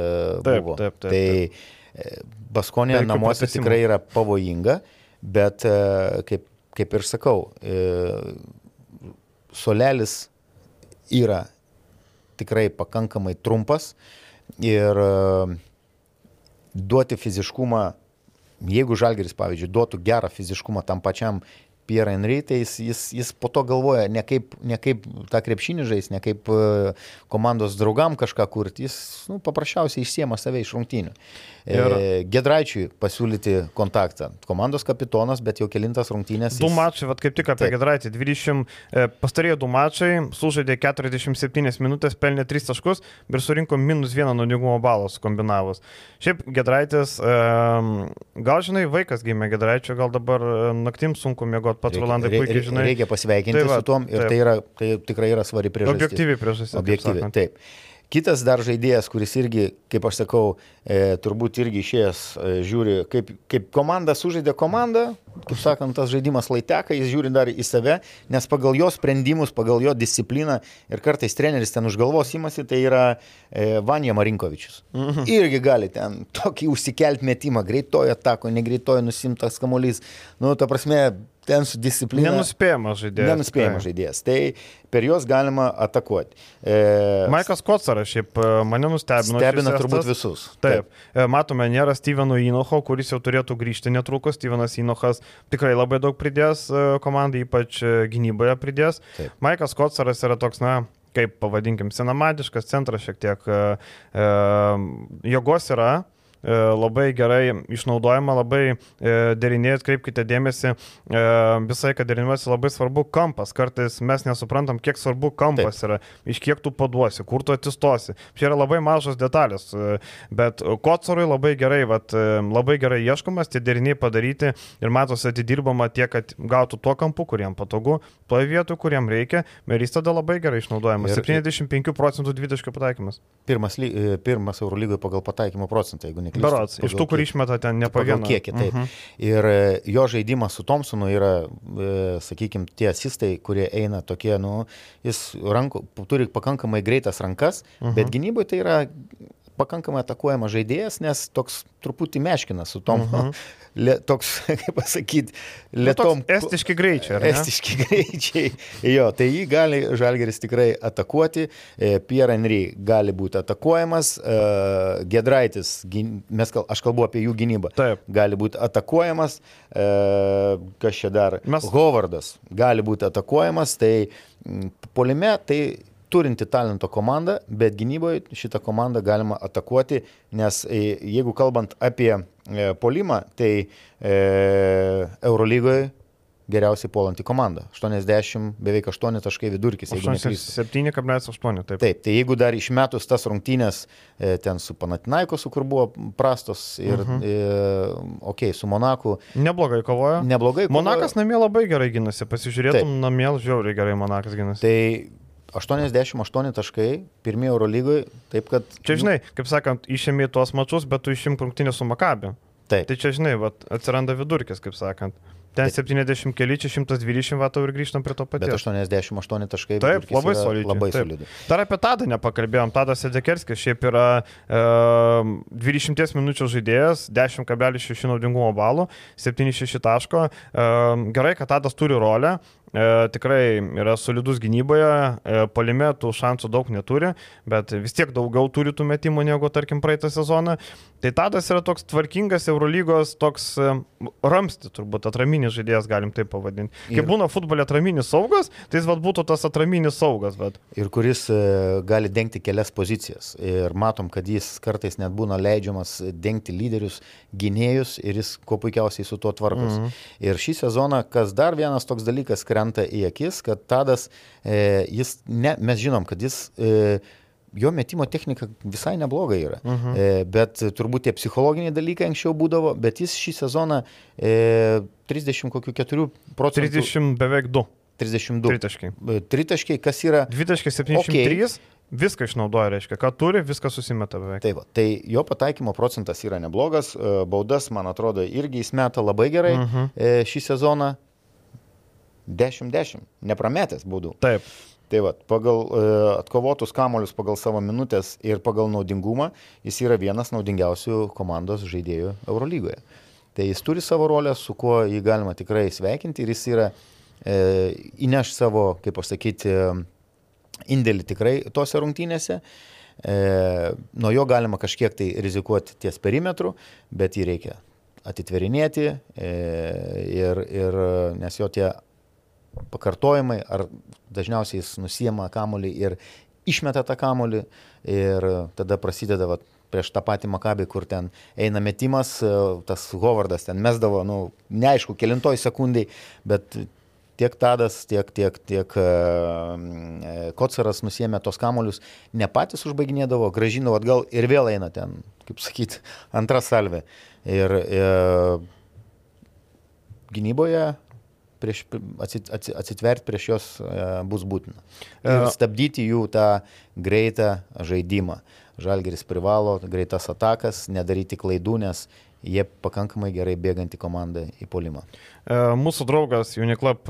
buvo. Taip, taip, taip, taip. Tai Baskonė namuose tikrai yra pavojinga, bet kaip, kaip ir sakau, solelis yra tikrai pakankamai trumpas ir e, duoti fiziškumą, jeigu Žalgeris, pavyzdžiui, duotų gerą fiziškumą tam pačiam Pierre Henry, tai jis, jis, jis po to galvoja ne kaip, ne kaip tą krepšinį žais, ne kaip e, komandos draugam kažką kurti, jis nu, paprasčiausiai išsiema save iš rungtynių. Ir Gedraičiui pasiūlyti kontaktą. Komandos kapitonas, bet jau kilintas rungtynės. Du jis... mačai, vad kaip tik apie Taip. Gedraitį. 20 e, pastarėjo du mačai, sužaidė 47 minutės, pelnė 3 taškus ir surinko minus 1 nuodingumo balą sukombinavus. Šiaip Gedraitis, e, gal žinai, vaikas gimė Gedraičio, gal dabar e, naktim sunku mėgoti, pats Rolandai puikiai žinai. Reikia pasveikinti tai va, su tom ir taip. tai, yra, tai tikrai yra svari priežastis. Objektyvi priežastis. Objektyvi, taip. taip. Kitas dar žaidėjas, kuris irgi, kaip aš sakau, e, turbūt irgi išėjęs e, žiūri, kaip, kaip komanda sužaidė komandą, kaip sakant, tas žaidimas laiteka, jis žiūri dar į save, nes pagal jo sprendimus, pagal jo discipliną ir kartais treneris ten už galvos įmasi, tai yra e, Vanja Marinkovičius. Mhm. Irgi gali ten tokį užsikelt metimą, greitojo atako, negreitojo nusimtas kamuolys. Nu, ta prasme, ten su disciplina. Nenuspėjamas žaidėjas. Nenuspėjamas žaidėjas. Tai per juos galima atakuoti. E, Maikas Kocaras šiaip e, mane nustebino. Stebina turbūt visus. Taip. Taip. E, matome, nėra Steveno Įnoho, kuris jau turėtų grįžti netrukus. Stevenas Įnohas tikrai labai daug pridės e, komandai, ypač gynyboje pridės. Taip. Maikas Kocaras yra toks, na, kaip pavadinkim, senamadiškas centras šiek tiek. E, jėgos yra, labai gerai išnaudojama, labai e, derinėjai, atkreipkite dėmesį, e, visai, kad derinimuose labai svarbu kampas. Kartais mes nesuprantam, kiek svarbu kampas Taip. yra, iš kiek tu paduosi, kur tu atsistosi. Čia yra labai mažos detalės, bet Kotsarui labai gerai, vat, labai gerai ieškomas, tie deriniai padaryti ir matosi atidirbama tiek, kad gautų tuo kampu, kuriem patogu, toje vietoje, kuriem reikia, ir jis tada labai gerai išnaudojamas. Ir, 75 procentų dvitaškio pataikymas. Pirmas, pirmas Eurolygoje pagal pataikymo procentą, jeigu ne neklystu. Berots, iš tų, kur išmeta ten ne pagal kiekį. Taip. Uh mhm. -huh. Ir e, jo žaidimas su Thompsonu yra, e, sakykime, tie asistai, kurie eina tokie, nu, jis rankų, turi pakankamai greitas rankas, uh -huh. bet mhm. gynyboje tai yra pakankamai atakuojamas žaidėjas, nes toks truputį meškina su tom, uh mhm. -huh. le, toks, kaip pasakyti, lietom. Nu, estiški greičiai, ar ne? Estiški greičiai. Jo, tai jį gali Žalgeris tikrai atakuoti, e, Pierre Henry gali būti atakuojamas, e, Gedraitis, mes, aš kalbu apie jų gynybą, Taip. gali būti atakuojamas, e, kas čia dar? Mes... Hovardas gali būti atakuojamas, tai polime tai turinti talento komanda, bet gynyboje šitą komandą galima atakuoti, nes jeigu kalbant apie E, polimą, tai e, Eurolygoje geriausiai puolanti komanda. 80, beveik 8 taškai vidurkis. 7,8 taip. Taip, tai jeigu dar išmetus tas rungtynės e, ten su Panatinaikosu, kur buvo prastos ir, uh -huh. e, okei, okay, su Monaku. Neblogai kovojo. Neblogai kovojo. Monakas namie labai gerai gynasi, pasižiūrėtum, taip. namie žiauriai gerai Monakas gynasi. Tai 88 taškai, pirmieji Euro lygoje, taip kad... Čia, žinai, kaip sakant, išėmė tuos mačius, bet tu išim rungtynę su Makabi. Taip. Tai čia, žinai, vat, atsiranda vidurkis, kaip sakant. Ten 70 keli, čia 120 vatų ir grįžtam prie to Bet paties. 88 taškai. Taip, labai solidžiai, Labai taip. solidžiai. Dar apie Tadą nepakalbėjom. Tadas Sedekerskis šiaip yra e, 20 minučių žaidėjas, 10,6 naudingumo balų, 7,6 taško. E, gerai, kad Tadas turi rolę. E, tikrai yra solidus gynyboje, e, palime tų šansų daug neturi, bet vis tiek daugiau turi tų metimų negu, tarkim, praeitą sezoną. Tai Tadas yra toks tvarkingas Eurolygos, toks e, ramsti, turbūt atraminis žaidėjas, galim taip pavadinti. Kai Ir- būna futbolė atraminis saugas, tai jis vad būtų tas atraminis saugas, bet... Ir kuris e, gali dengti kelias pozicijas. Ir matom, kad jis kartais net būna leidžiamas dengti lyderius, gynėjus ir jis kuo puikiausiai su tuo tvarkosi. Mhm. Ir šį sezoną, kas dar vienas toks dalykas krenta į akis, kad Tadas, e, jis, ne, mes žinom, kad jis, e, jo metimo technika visai nebloga yra. Mhm. E, bet turbūt tie psichologiniai dalykai anksčiau būdavo, bet jis šį sezoną e, 34 procentų. 30 beveik 2. 32. Tritaškai. E, Tritaškiai, kas yra 273, viską išnaudoja, reiškia, ką turi, viską susimeta beveik. Tai, va, tai jo pataikymo procentas yra neblogas, e, baudas, man atrodo, irgi jis meta labai gerai Mhm. e, šį sezoną. 10-10, neprametęs baudų. Taip. Tai va, pagal e, atkovotus kamolius, pagal savo minutės ir pagal naudingumą, jis yra vienas naudingiausių komandos žaidėjų Eurolygoje. Tai jis turi savo rolę, su kuo jį galima tikrai sveikinti ir jis yra e, įneš savo, kaip pasakyti, indėlį tikrai tose rungtynėse. E, nuo jo galima kažkiek tai rizikuoti ties perimetru, bet jį reikia atitverinėti e, ir, ir nes jo tie pakartojimai, ar dažniausiai jis nusiema kamolį ir išmeta tą kamolį ir tada prasideda vat, prieš tą patį Makabį, kur ten eina metimas, tas Hovardas ten mesdavo, nu, neaišku, kilintoj sekundai, bet tiek Tadas, tiek, tiek, tiek e, Kocaras nusėmė tos kamolius, ne patys užbaiginėdavo, gražindavo atgal ir vėl eina ten, kaip sakyti, antra salvė. Ir e, gynyboje prieš, atsit, atsit, atsitverti prieš juos e, bus būtina. Ir E. stabdyti jų tą greitą žaidimą. Žalgeris privalo greitas atakas, nedaryti klaidų, nes jie pakankamai gerai bėganti komanda į polimą. E, Mūsų draugas Uniclub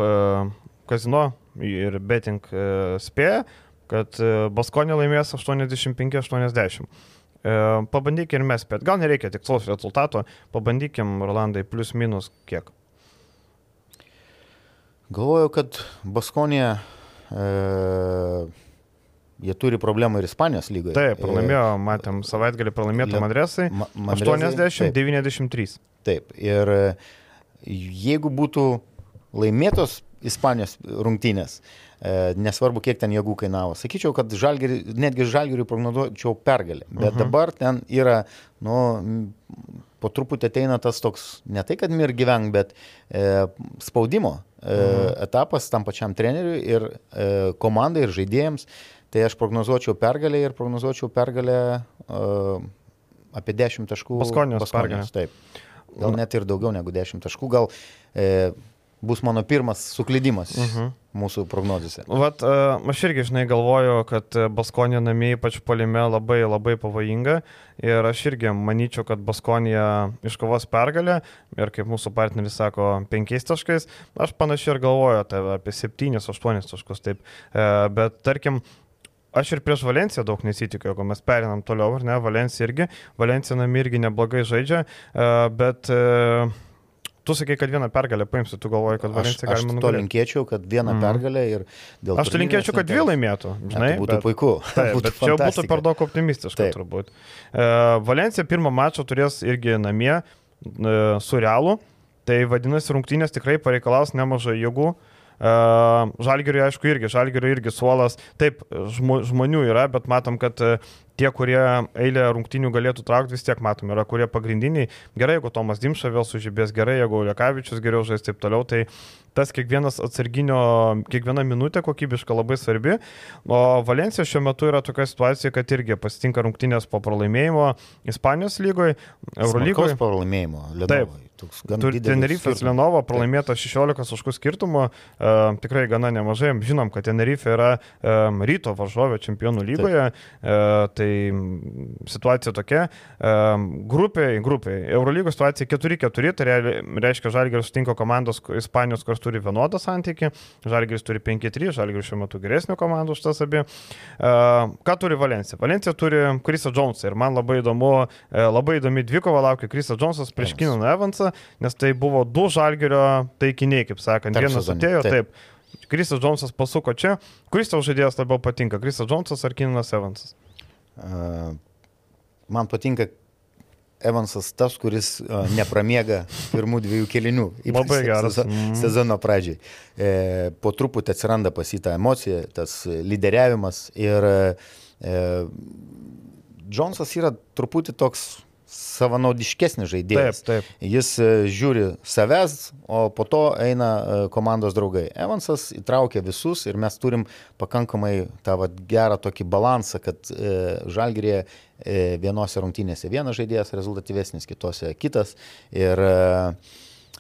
kazino ir betting spėja, kad Baskonė laimės 85-80. E, Pabandykim ir mes spėt. Gal nereikia tikslaus rezultato, pabandykim, Rolandai, plus minus kiek. Galvoju, kad Baskonė, e, jie turi problemų ir Ispanijos lygoje. Taip, pralaimėjo, matėm, savaitgalį pralaimėtų Liet- Madresai. Ma- Manrezai, taip. 80-93. Taip, ir e, jeigu būtų laimėtos Ispanijos rungtynės, e, nesvarbu, kiek ten jėgų kainavo, sakyčiau, kad žalgerį, netgi žalgeriui prognozuočiau pergalę. Bet uh Mhm. -huh. dabar ten yra, nu, po truputį ateina tas toks, ne tai, kad mir gyvenk, bet e, spaudimo e, Mhm. -huh. etapas tam pačiam treneriui ir e, komandai ir žaidėjams. Tai aš prognozuočiau pergalę ir prognozuočiau pergalę e, apie 10 taškų. Baskonijos pergalę. Taip. Gal net ir daugiau negu 10 taškų. Gal e, bus mano pirmas suklydimas Mhm. Mūsų prognozėse. Vat, uh, aš irgi, žinai, galvoju, kad e, Baskonė namie ypač palime labai labai pavojinga. Ir aš irgi manyčiau, kad Baskonė iškovos pergalę. Ir kaip mūsų partneris sako, penkiais taškais, aš panašiai ir galvoju tai apie 7-8 taškus, taip, uh, bet tarkim, Aš ir prieš Valenciją daug nesitikiu, jeigu mes perinam toliau, ar ne, Valencija irgi, Valencija namie irgi neblogai žaidžia, uh, bet uh, tu sakai, kad vieną pergalę paimsi, tu galvoji, kad Aš, Valencija aš galima to nugalėti. linkėčiau, kad vieną mm. pergalę ir dėl Aš tai turnyrinės linkėčiau, kad dvi laimėtų. Ne, Žinai, tai būtų bet, puiku. Taip, būtų čia būtų per daug optimistiška Taip. turbūt. E, Valencija pirmą mačą turės irgi namie e, su Realu, tai vadinasi rungtynės tikrai pareikalaus nemažai jėgų. Žalgiriui, aišku, irgi, žalgiriui irgi suolas, taip, žmo, žmonių yra, bet matom, kad e, tie, kurie eilę rungtinių galėtų traukti, vis tiek matome, yra kurie pagrindiniai. Gerai, jeigu Tomas Dimša vėl sužibės, gerai, jeigu Lekavičius geriau žais taip toliau, tai tas kiekvienas atsarginio, kiekviena minutė kokybiška labai svarbi. O Valencija šiuo metu yra tokia situacija, kad irgi pasitinka rungtinės po pralaimėjimo Ispanijos lygoje, Eurolygoje. pralaimėjimo. Taip. Tenerifės Lenovo pralaimėta 16 taškų skirtumo, e, tikrai gana nemažai. Žinom, kad Tenerife yra e, ryto varžovė čempionų lygoje, e, tai situacija tokia. Grupiai, grupiai. Eurolygos situacija 4-4, tai reiškia, Žalgeris sutinka komandos Ispanijos, kurios turi vienodą santykį, Žalgeris turi 5-3, Žalgeris šiuo metu geresnių komandų už tas abi. Ką turi Valencija? Valencija turi Krisa Jonesą ir man labai įdomu, e, labai įdomi dvikova laukia Krisa Jonesas prieš Kinaną Evansą nes tai buvo du žalgerio taikiniai, kaip sakant. Tarp Vienas atėjo, taip. taip. Krisas Džonsas pasuko čia. Kuris tau žaidėjas labiau patinka, Krisas Džonsas ar Kinanas Evansas? Man patinka Evansas tas, kuris nepramiega pirmų dviejų kelinių. Labai geras. Sezono, mm. sezono pradžiai. E, po truputį atsiranda pas jį ta emocija, tas lyderiavimas ir e, Džonsas yra truputį toks savanaudiškesnis žaidėjas. Taip, taip. Jis e, žiūri savęs, o po to eina e, komandos draugai. Evansas įtraukia visus ir mes turim pakankamai tą vat, gerą tokį balansą, kad e, žalgyrėje e, vienose rungtynėse vienas žaidėjas rezultatyvesnis, kitose kitas. Ir e,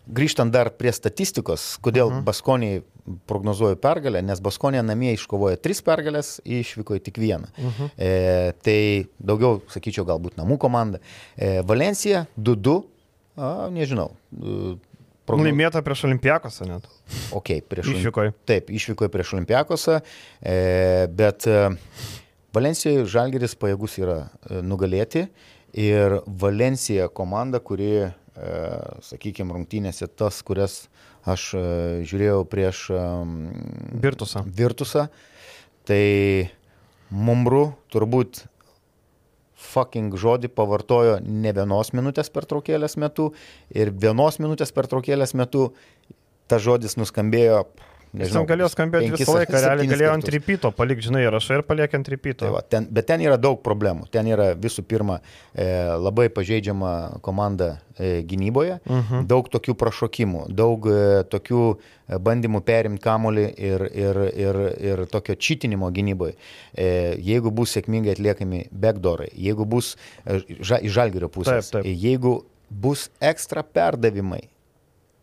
grįžtant dar prie statistikos, kodėl -huh. Baskoniai prognozuoju pergalę, nes Baskonė namie iškovojo tris pergalės, išvyko tik vieną. -huh. e, tai daugiau, sakyčiau, galbūt namų komanda. E, Valencija 2-2, nežinau. E, progno... Laimėta prieš Olimpiakosą net. Ok, prieš Išvykoje. Taip, išvykoje prieš Olimpiakosą, e, bet e, Valencijoje Žalgeris pajėgus yra e, nugalėti ir Valencija komanda, kuri sakykime, rungtynėse tas, kurias aš e, žiūrėjau prieš e, Virtusą. Virtusą, tai Mumru turbūt fucking žodį pavartojo ne vienos minutės pertraukėlės metu ir vienos minutės pertraukėlės metu tas žodis nuskambėjo Jis galėjo skambėti visą laiką, realiai galėjo ant rypito palikti, žinai, rašai ir paliek ant rypito. Tai va, ten, bet ten yra daug problemų. Ten yra visų pirma e, labai pažeidžiama komanda e, gynyboje, uh mhm. -huh. daug tokių prašokimų, daug e, tokių e, bandymų perimti kamolį ir, ir, ir, ir tokio čitinimo gynyboje. E, jeigu bus sėkmingai atliekami backdorai, jeigu bus e, ža, iš žalgerio pusės, taip, taip. jeigu bus ekstra perdavimai,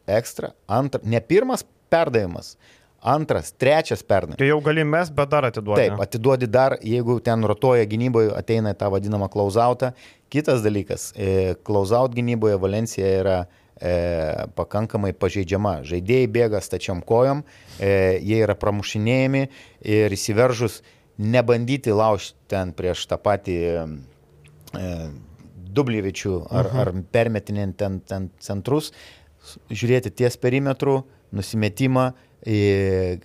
ekstra, antra, ne pirmas perdavimas, antras, trečias pernai. Tai jau gali mes, bet dar atiduodi. Taip, atiduodi dar, jeigu ten rotuoja gynyboje, ateina tą vadinamą klausautą. Kitas dalykas, e, klausaut gynyboje Valencija yra e, pakankamai pažeidžiama. Žaidėjai bėga stačiam kojom, e, jie yra pramušinėjami ir įsiveržus nebandyti laužti ten prieš tą patį e, Dublievičių ar, uh -huh. ar permetinint ten, ten centrus, žiūrėti ties perimetru, nusimetimą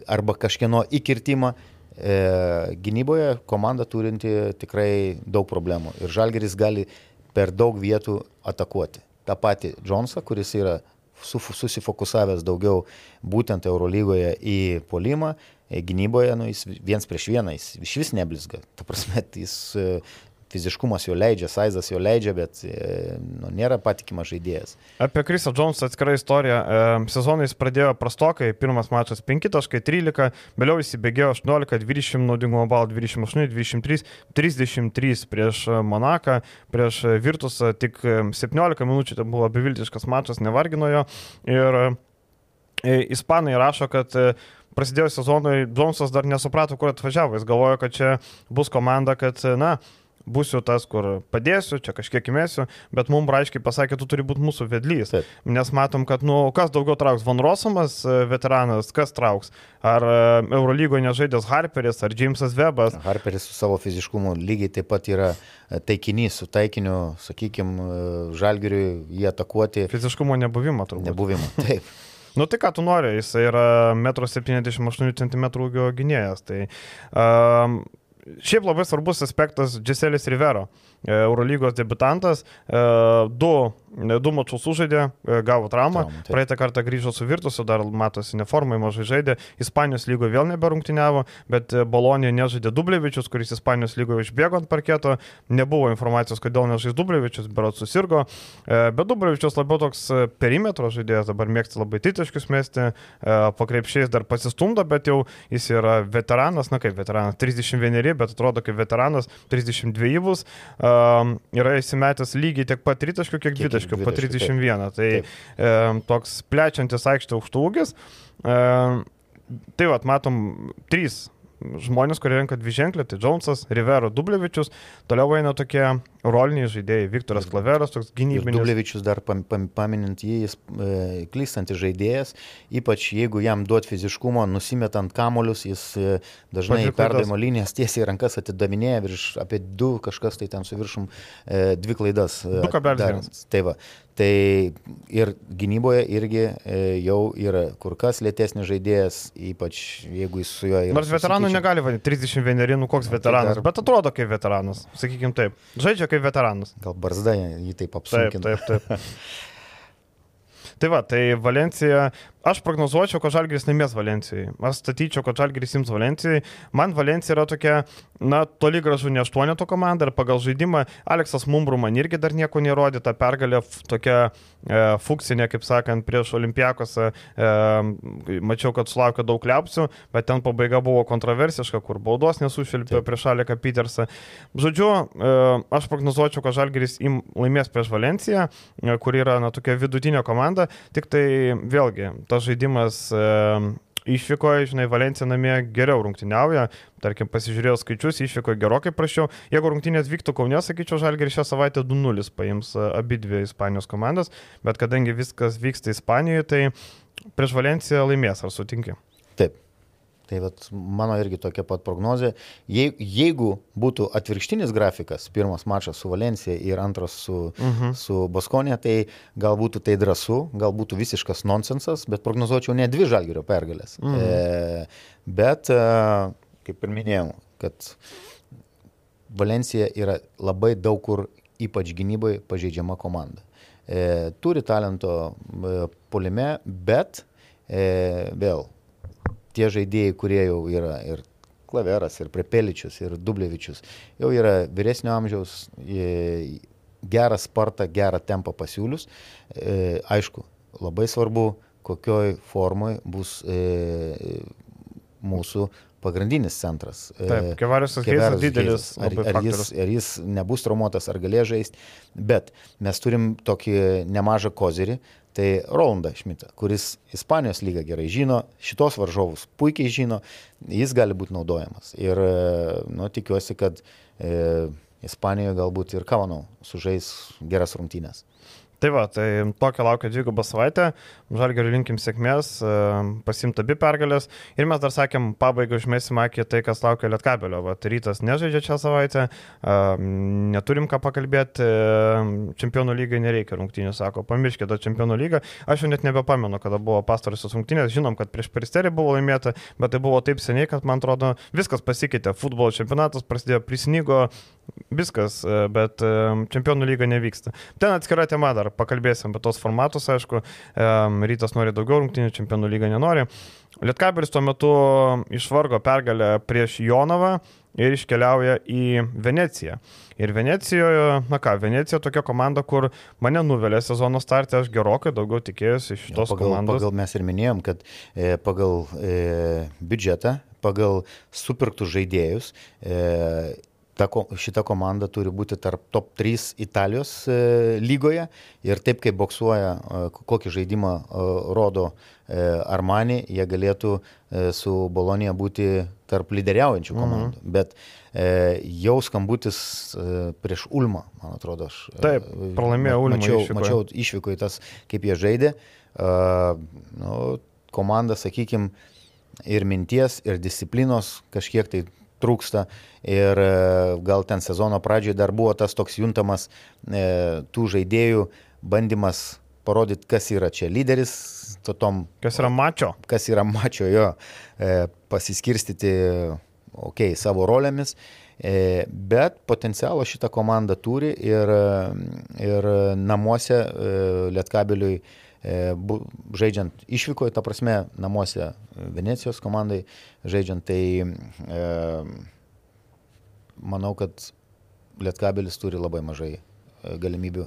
arba kažkieno įkirtimą. E, gynyboje komanda turinti tikrai daug problemų ir Žalgeris gali per daug vietų atakuoti. Ta pati Džonsą, kuris yra susifokusavęs daugiau būtent Eurolygoje į polimą, gynyboje, nu, jis viens prieš vieną, jis iš vis neblizga. Ta prasme, jis fiziškumas jo leidžia, sizas jo leidžia, bet e, nu, nėra patikimas žaidėjas. Apie Krisą Džonsą atskira istorija. E, Sezonais pradėjo prastokai, pirmas mačas 5.13, vėliau įsibėgėjo 18, 20 naudingumo balų, 28, 23, 33 prieš Monaką, prieš Virtusą, tik 17 minučių tai buvo beviltiškas mačas, nevargino jo. Ir e, Ispanai rašo, kad prasidėjus sezonui Džonsas dar nesuprato, kur atvažiavo. Jis galvojo, kad čia bus komanda, kad, na, būsiu tas, kur padėsiu, čia kažkiek įmėsiu, bet mums aiškiai pasakė, tu turi būti mūsų vedlys. Taip. Nes matom, kad, nu, kas daugiau trauks, Van Rosamas, e, veteranas, kas trauks? Ar e, Eurolygoje nežaidęs Harperis, ar Jamesas Webas? Harperis su savo fiziškumu lygiai taip pat yra e, taikinys, su taikiniu, sakykime, žalgiriui jį atakuoti. Fiziškumo nebuvimo turbūt. Nebuvimo, taip. Nu tai ką tu nori, jis yra 1,78 cm ūgio gynėjas. Tai um, Šiaip labai svarbus aspektas Giselis Rivero. Eurolygos debutantas, du du mačius sužaidė, e, gavo traumą. Traumą Praeitą kartą grįžo su Virtusu, dar matosi neformai mažai žaidė. Ispanijos lygoje vėl neberungtiniavo, bet e, Bolonijoje nežaidė Dublevičius, kuris Ispanijos lygoje išbėgo ant parketo. Nebuvo informacijos, kodėl nežais Dublevičius, berat susirgo. E, bet Dublevičius labiau toks perimetro žaidėjas, dabar mėgsta labai titiškius mesti, pakrepšiais dar pasistumdo, bet jau jis yra veteranas, na kaip veteranas, 31, bet atrodo kaip veteranas, 32 bus. Yra įsimetęs lygiai tiek pat tritaškių, kiek 20 tritaškių po 31. Tai taip. E, toks plečiantis aikštė aukštūgis. E, tai vad, matom, trys žmonės, kurie renka dvi ženklį, tai Džonsas, Rivero, Dublevičius, toliau eina tokie roliniai žaidėjai, Viktoras Klaveras, toks gynybinis. Dublevičius dar pam, pam, paminint jį, jis e, klystantis žaidėjas, ypač jeigu jam duot fiziškumo, nusimetant kamolius, jis e, dažnai perdavimo linijas tiesiai rankas atidavinėja virš apie du kažkas tai ten su viršum e, dvi klaidas. 2,1. Tai va, Tai ir gynyboje irgi e, jau yra kur kas lėtesnis žaidėjas, ypač jeigu jis su juo yra. Nors veteranų negali vadinti 31, nu koks veteranas, dar... bet atrodo kaip veteranas, sakykime taip. Žaidžia kaip veteranas. Gal barzda jį taip apsunkina. Taip, taip, taip. Tai va, tai Valencija, aš prognozuočiau, kad Žalgiris nemės Valencijai. Aš statyčiau, kad Žalgiris ims Valencijai. Man Valencija yra tokia, na, toli gražu ne aštuoneto komanda ir pagal žaidimą Aleksas Mumbru man irgi dar nieko nerodė, ta pergalė tokia e, fuksinė, kaip sakant, prieš Olimpiakose. E, mačiau, kad sulaukė daug liapsių, bet ten pabaiga buvo kontroversiška, kur baudos nesušilpė prieš Aleką Petersą. Žodžiu, e, aš prognozuočiau, kad Žalgiris im laimės prieš Valenciją, e, kur yra, na, tokia vidutinė komanda, tik tai vėlgi, tas žaidimas išvykoje, žinai, Valencija namie geriau rungtyniauja, tarkim, pasižiūrėjau skaičius, išvykoje gerokai prašiau. Jeigu rungtynės vyktų Kaunė, sakyčiau, Žalgeris šią savaitę 2-0 paims e, abi dvi Ispanijos komandas, bet kadangi viskas vyksta Ispanijoje, tai prieš Valenciją laimės, ar sutinki? Taip. Tai vat, mano irgi tokia pat prognozija. Je, jeigu būtų atvirkštinis grafikas, pirmas mačas su Valencija ir antras su, uh mhm. -huh. su Baskonė, tai gal būtų tai drąsu, gal būtų visiškas nonsensas, bet prognozuočiau ne dvi žalgerio pergalės. Uh mhm. -huh. e, bet, e, kaip ir minėjau, kad Valencija yra labai daug kur, ypač gynyboje, pažeidžiama komanda. E, turi talento e, polime, bet e, vėl tie žaidėjai, kurie jau yra ir Klaveras, ir Prepeličius, ir Dublevičius, jau yra vyresnio amžiaus, gerą spartą, gerą tempą pasiūlius. E, aišku, labai svarbu, kokioj formoj bus e, mūsų pagrindinis centras. E, Taip, Kevarius Kevaris didelis. Ar, ar, jis, ar jis nebus traumuotas, ar galės žaisti, bet mes turim tokį nemažą kozerį, Tai Rolandą Šmitą, kuris Ispanijos lygą gerai žino, šitos varžovus puikiai žino, jis gali būti naudojamas. Ir nu, tikiuosi, kad e, Ispanijoje galbūt ir Kavanau sužais geras rungtynės. Tai va, tai tokia laukia dvigubą savaitę, žalgeriu linkim sėkmės, e, pasimta abi pergalės ir mes dar sakėm, pabaigai užmėsim akį tai, kas laukia Lietkabelio. Va, rytas nežaidžia šią savaitę, e, neturim ką pakalbėti, e, čempionų lygai nereikia rungtynių, sako, pamirškite čempionų lygą. Aš jau net nebepamenu, kada buvo pastarusios rungtynės, žinom, kad prieš peristerį buvo laimėta, bet tai buvo taip seniai, kad man atrodo viskas pasikeitė, futbolo čempionatas prasidėjo, prisnygo, viskas, bet čempionų lyga nevyksta. Ten atskira tema dar pakalbėsim apie tos formatus, aišku, rytas nori daugiau rungtynių, čempionų lyga nenori. Lietkabelis tuo metu išvargo pergalę prieš Jonavą ir iškeliauja į Veneciją. Ir Venecijoje, na ką, Venecija tokia komanda, kur mane nuvelė sezono startė, aš gerokai daugiau tikėjausi iš šitos ja, pagal, komandos. Pagal mes ir minėjom, kad e, pagal e, biudžetą, pagal supirktus žaidėjus, e, ta, šita komanda turi būti tarp top 3 Italijos e, lygoje ir taip kaip boksuoja, e, kokį žaidimą e, rodo Armani, jie galėtų su Bolonija būti tarp lyderiaujančių komandų. Mhm. Bet e, jau skambutis e, prieš Ulmą, man atrodo, aš. Taip, pralaimėjo Ulmą. Mačiau, išvykoje. mačiau išvykoje tas, kaip jie žaidė. E, nu, komanda, sakykime, ir minties, ir disciplinos kažkiek tai trūksta ir e, gal ten sezono pradžioje dar buvo tas toks juntamas e, tų žaidėjų bandymas parodyti, kas yra čia lyderis, to tom. Kas yra mačio. Kas yra mačio jo, e, pasiskirstyti ok, savo rolėmis, bet potencialo šitą komandą turi ir, ir namuose Lietkabeliui žaidžiant išvykoje, ta prasme, namuose Venecijos komandai žaidžiant, tai e, manau, kad Lietkabelis turi labai mažai galimybių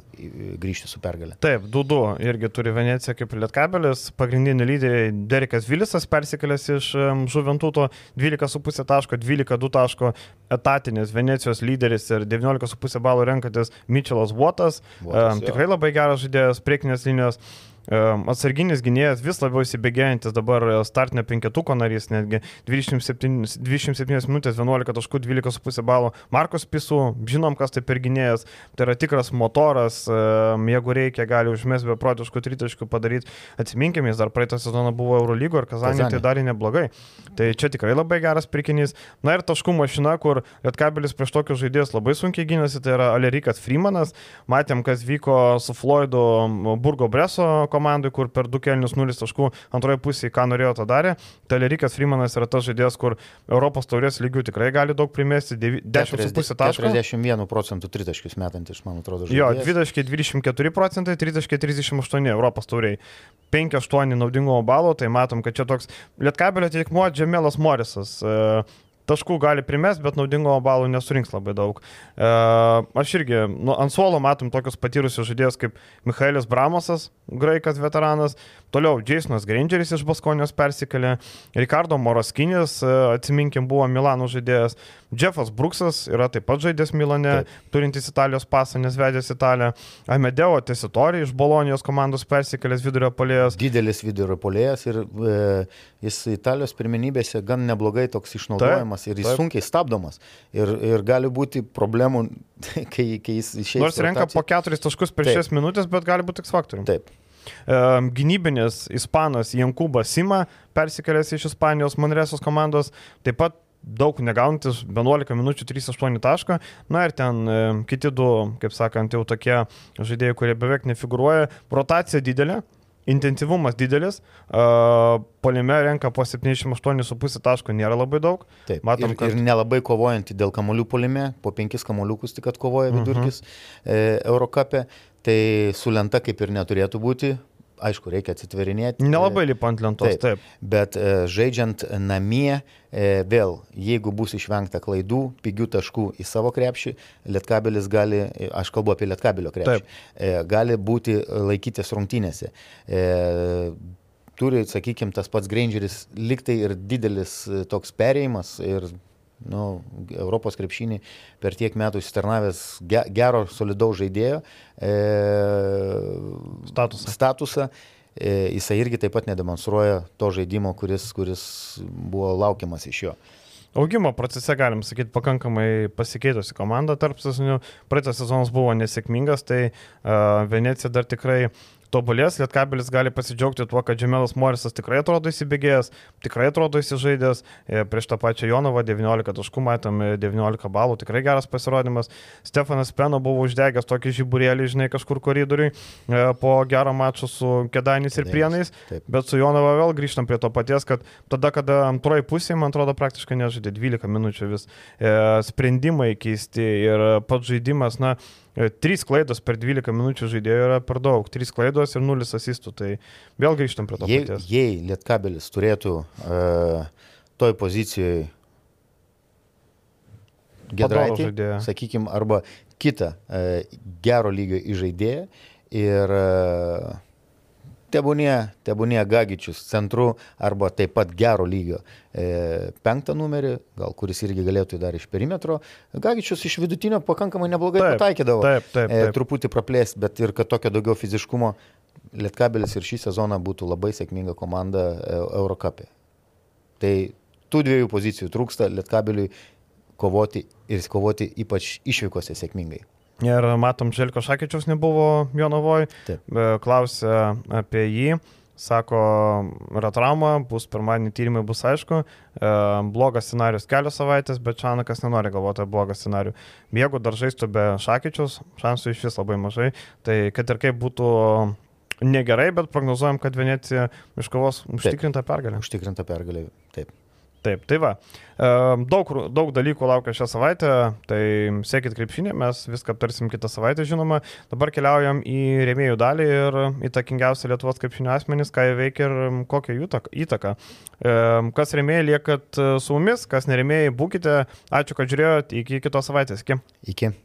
grįžti su pergalė. Taip, 2-2 irgi turi Venecija kaip lietkabelis. Pagrindiniai lyderiai Derekas Vilisas persikėlęs iš Žuventuto 12,5 taško, 12,2 taško etatinis Venecijos lyderis ir 19,5 balų renkantis Mitčelas Votas. Votas um, tikrai labai geras žaidėjas, priekinės linijos atsarginis gynėjas vis labiau įsibėgėjantis dabar startinio penketuko narys, netgi 27, 27 minutės 11 taškų 12,5 balų. Markus Pisų, žinom, kas tai per gynėjas, tai yra tikras motoras, jeigu reikia, gali užmės beprotiškų tritaškų padaryti. Atsiminkime, jis dar praeitą sezoną buvo Eurolygo ir Kazanė tai darė neblogai. Tai čia tikrai labai geras prikinys. Na ir taškų mašina, kur Lietkabelis prieš tokius žaidėjus labai sunkiai gynėsi, tai yra Alerikas Freemanas. Matėm, kas vyko su Floydu Burgo Breso komandoje komandai, kur per du kelnius 0 taškų antroje pusėje, ką norėjo, tą darė. Telerikas Freemanas yra tas žaidėjas, kur Europos taurės lygių tikrai gali daug primesti, 10,5 taškų. 41 procentų tritaškius metantis, man atrodo, žaidėjas. Jo, 20, 24 procentai, 30, 38 Europos tauriai. 5-8 naudingumo balo, tai matom, kad čia toks Lietkabelio teikmuo Džemelas Morisas. Uh, taškų gali primest, bet naudingo balų nesurinks labai daug. E, aš irgi, nu, ant suolo matom tokius patyrusius žaidėjus kaip Michaelis Bramosas, graikas veteranas, toliau Jasonas Grangeris iš Baskonijos persikėlė, Ricardo Moroskinis, e, atsiminkim, buvo Milano žaidėjas, Jeffas Bruksas yra taip pat žaidęs Milane, taip. turintis Italijos pasą, nes vedęs Italiją, Amedeo Tesitori iš Bolonijos komandos persikėlęs vidurio polėjas. Didelis vidurio polėjas ir e, jis Italijos pirmenybėse gan neblogai toks išnaudojamas. Taip ir jis Taip. sunkiai stabdomas. Ir, ir gali būti problemų, kai, kai jis išeina. Nors renka po keturis taškus per šias minutės, bet gali būti tik faktoriumi. Taip. Gynybinis ispanas Jankubas Sima persikėlęs iš Ispanijos Manresos komandos, taip pat daug negaunantis, 11 minučių 3-8 tašką. Na ir ten e, kiti du, kaip sakant, jau tokie žaidėjai, kurie beveik nefiguruoja. Rotacija didelė, intensyvumas didelis, uh, polime renka po 78,5 taško nėra labai daug. Taip, Matom, ir, kad... ir nelabai kovojantį dėl kamolių polime, po 5 kamoliukus tik atkovoja vidurkis uh -huh. e, Eurocapė, tai su lenta kaip ir neturėtų būti, aišku, reikia atsitverinėti. Nelabai lipa ant lentos, taip. taip. Bet e, žaidžiant namie, e, vėl, jeigu bus išvengta klaidų, pigių taškų į savo krepšį, lietkabelis gali, aš kalbu apie lietkabelio krepšį, e, gali būti laikytis rungtynėse. E, turi, sakykime, tas pats Grangeris liktai ir didelis e, toks perėjimas ir nu, Europos krepšinį per tiek metų įsitarnavęs gero, solidaus žaidėjo e, statusą. statusą. E, jisai irgi taip pat nedemonstruoja to žaidimo, kuris, kuris buvo laukiamas iš jo. Augimo procese, galim sakyti, pakankamai pasikeitusi komanda tarp sezonų. Praeitas sezonas buvo nesėkmingas, tai uh, Venecija dar tikrai uh, tobulės, Lietkabelis gali pasidžiaugti tuo, kad Džemelas Morisas tikrai atrodo įsibėgėjęs, tikrai atrodo įsižaidęs, e, prieš tą pačią Jonovą 19 taškų, matom 19 balų, tikrai geras pasirodymas. Stefanas Peno buvo uždegęs tokį žiburėlį, žinai, kažkur koridoriui e, po gero mačo su Kedanis ir Prienais, bet su Jonova vėl grįžtam prie to paties, kad tada, kada antroji pusė, man atrodo, praktiškai nežaidė 12 minučių vis, e, sprendimai keisti ir pats žaidimas, na, E, trys klaidos per 12 minučių žaidėjo yra per daug. Trys klaidos ir nulis asistų. Tai vėl grįžtam prie to. Jei, paties. jei Lietkabelis turėtų uh, toj pozicijoje Gedraitį, sakykime, arba kitą uh, gero lygio įžaidėją ir uh, tebūnie, tebūnie Gagičius centru arba taip pat gero lygio e, penktą numerį, gal kuris irgi galėtų dar iš perimetro. Gagičius iš vidutinio pakankamai neblogai taip, pataikydavo. Taip, taip, taip. E, truputį praplėsti, bet ir kad tokio daugiau fiziškumo Lietkabelis ir šį sezoną būtų labai sėkminga komanda e, Eurocapė. Tai tų dviejų pozicijų trūksta Lietkabeliui kovoti ir kovoti ypač išvykose sėkmingai. Ir matom, Želko Šakyčiaus nebuvo Jonavoje. Klausė apie jį. Sako, yra trauma, bus pirmadienį tyrimai, bus aišku. E, blogas scenarius kelios savaitės, bet Čanakas nenori galvoti apie blogą scenarių. Jeigu dar žaistų be Šakyčiaus, šansų iš vis labai mažai. Tai kad ir kaip būtų negerai, bet prognozuojam, kad Venecija iškovos užtikrintą pergalę. Užtikrintą pergalę, taip. Taip, tai va. Daug, daug dalykų laukia šią savaitę, tai sėkit krepšinį, mes viską aptarsim kitą savaitę, žinoma. Dabar keliaujam į rėmėjų dalį ir įtakingiausią Lietuvos krepšinio asmenys, ką jie veikia ir kokią jų įtaką. Kas rėmėjai, liekat su mumis, kas nerėmėjai, būkite. Ačiū, kad žiūrėjote. Iki kitos savaitės. Iki. Iki.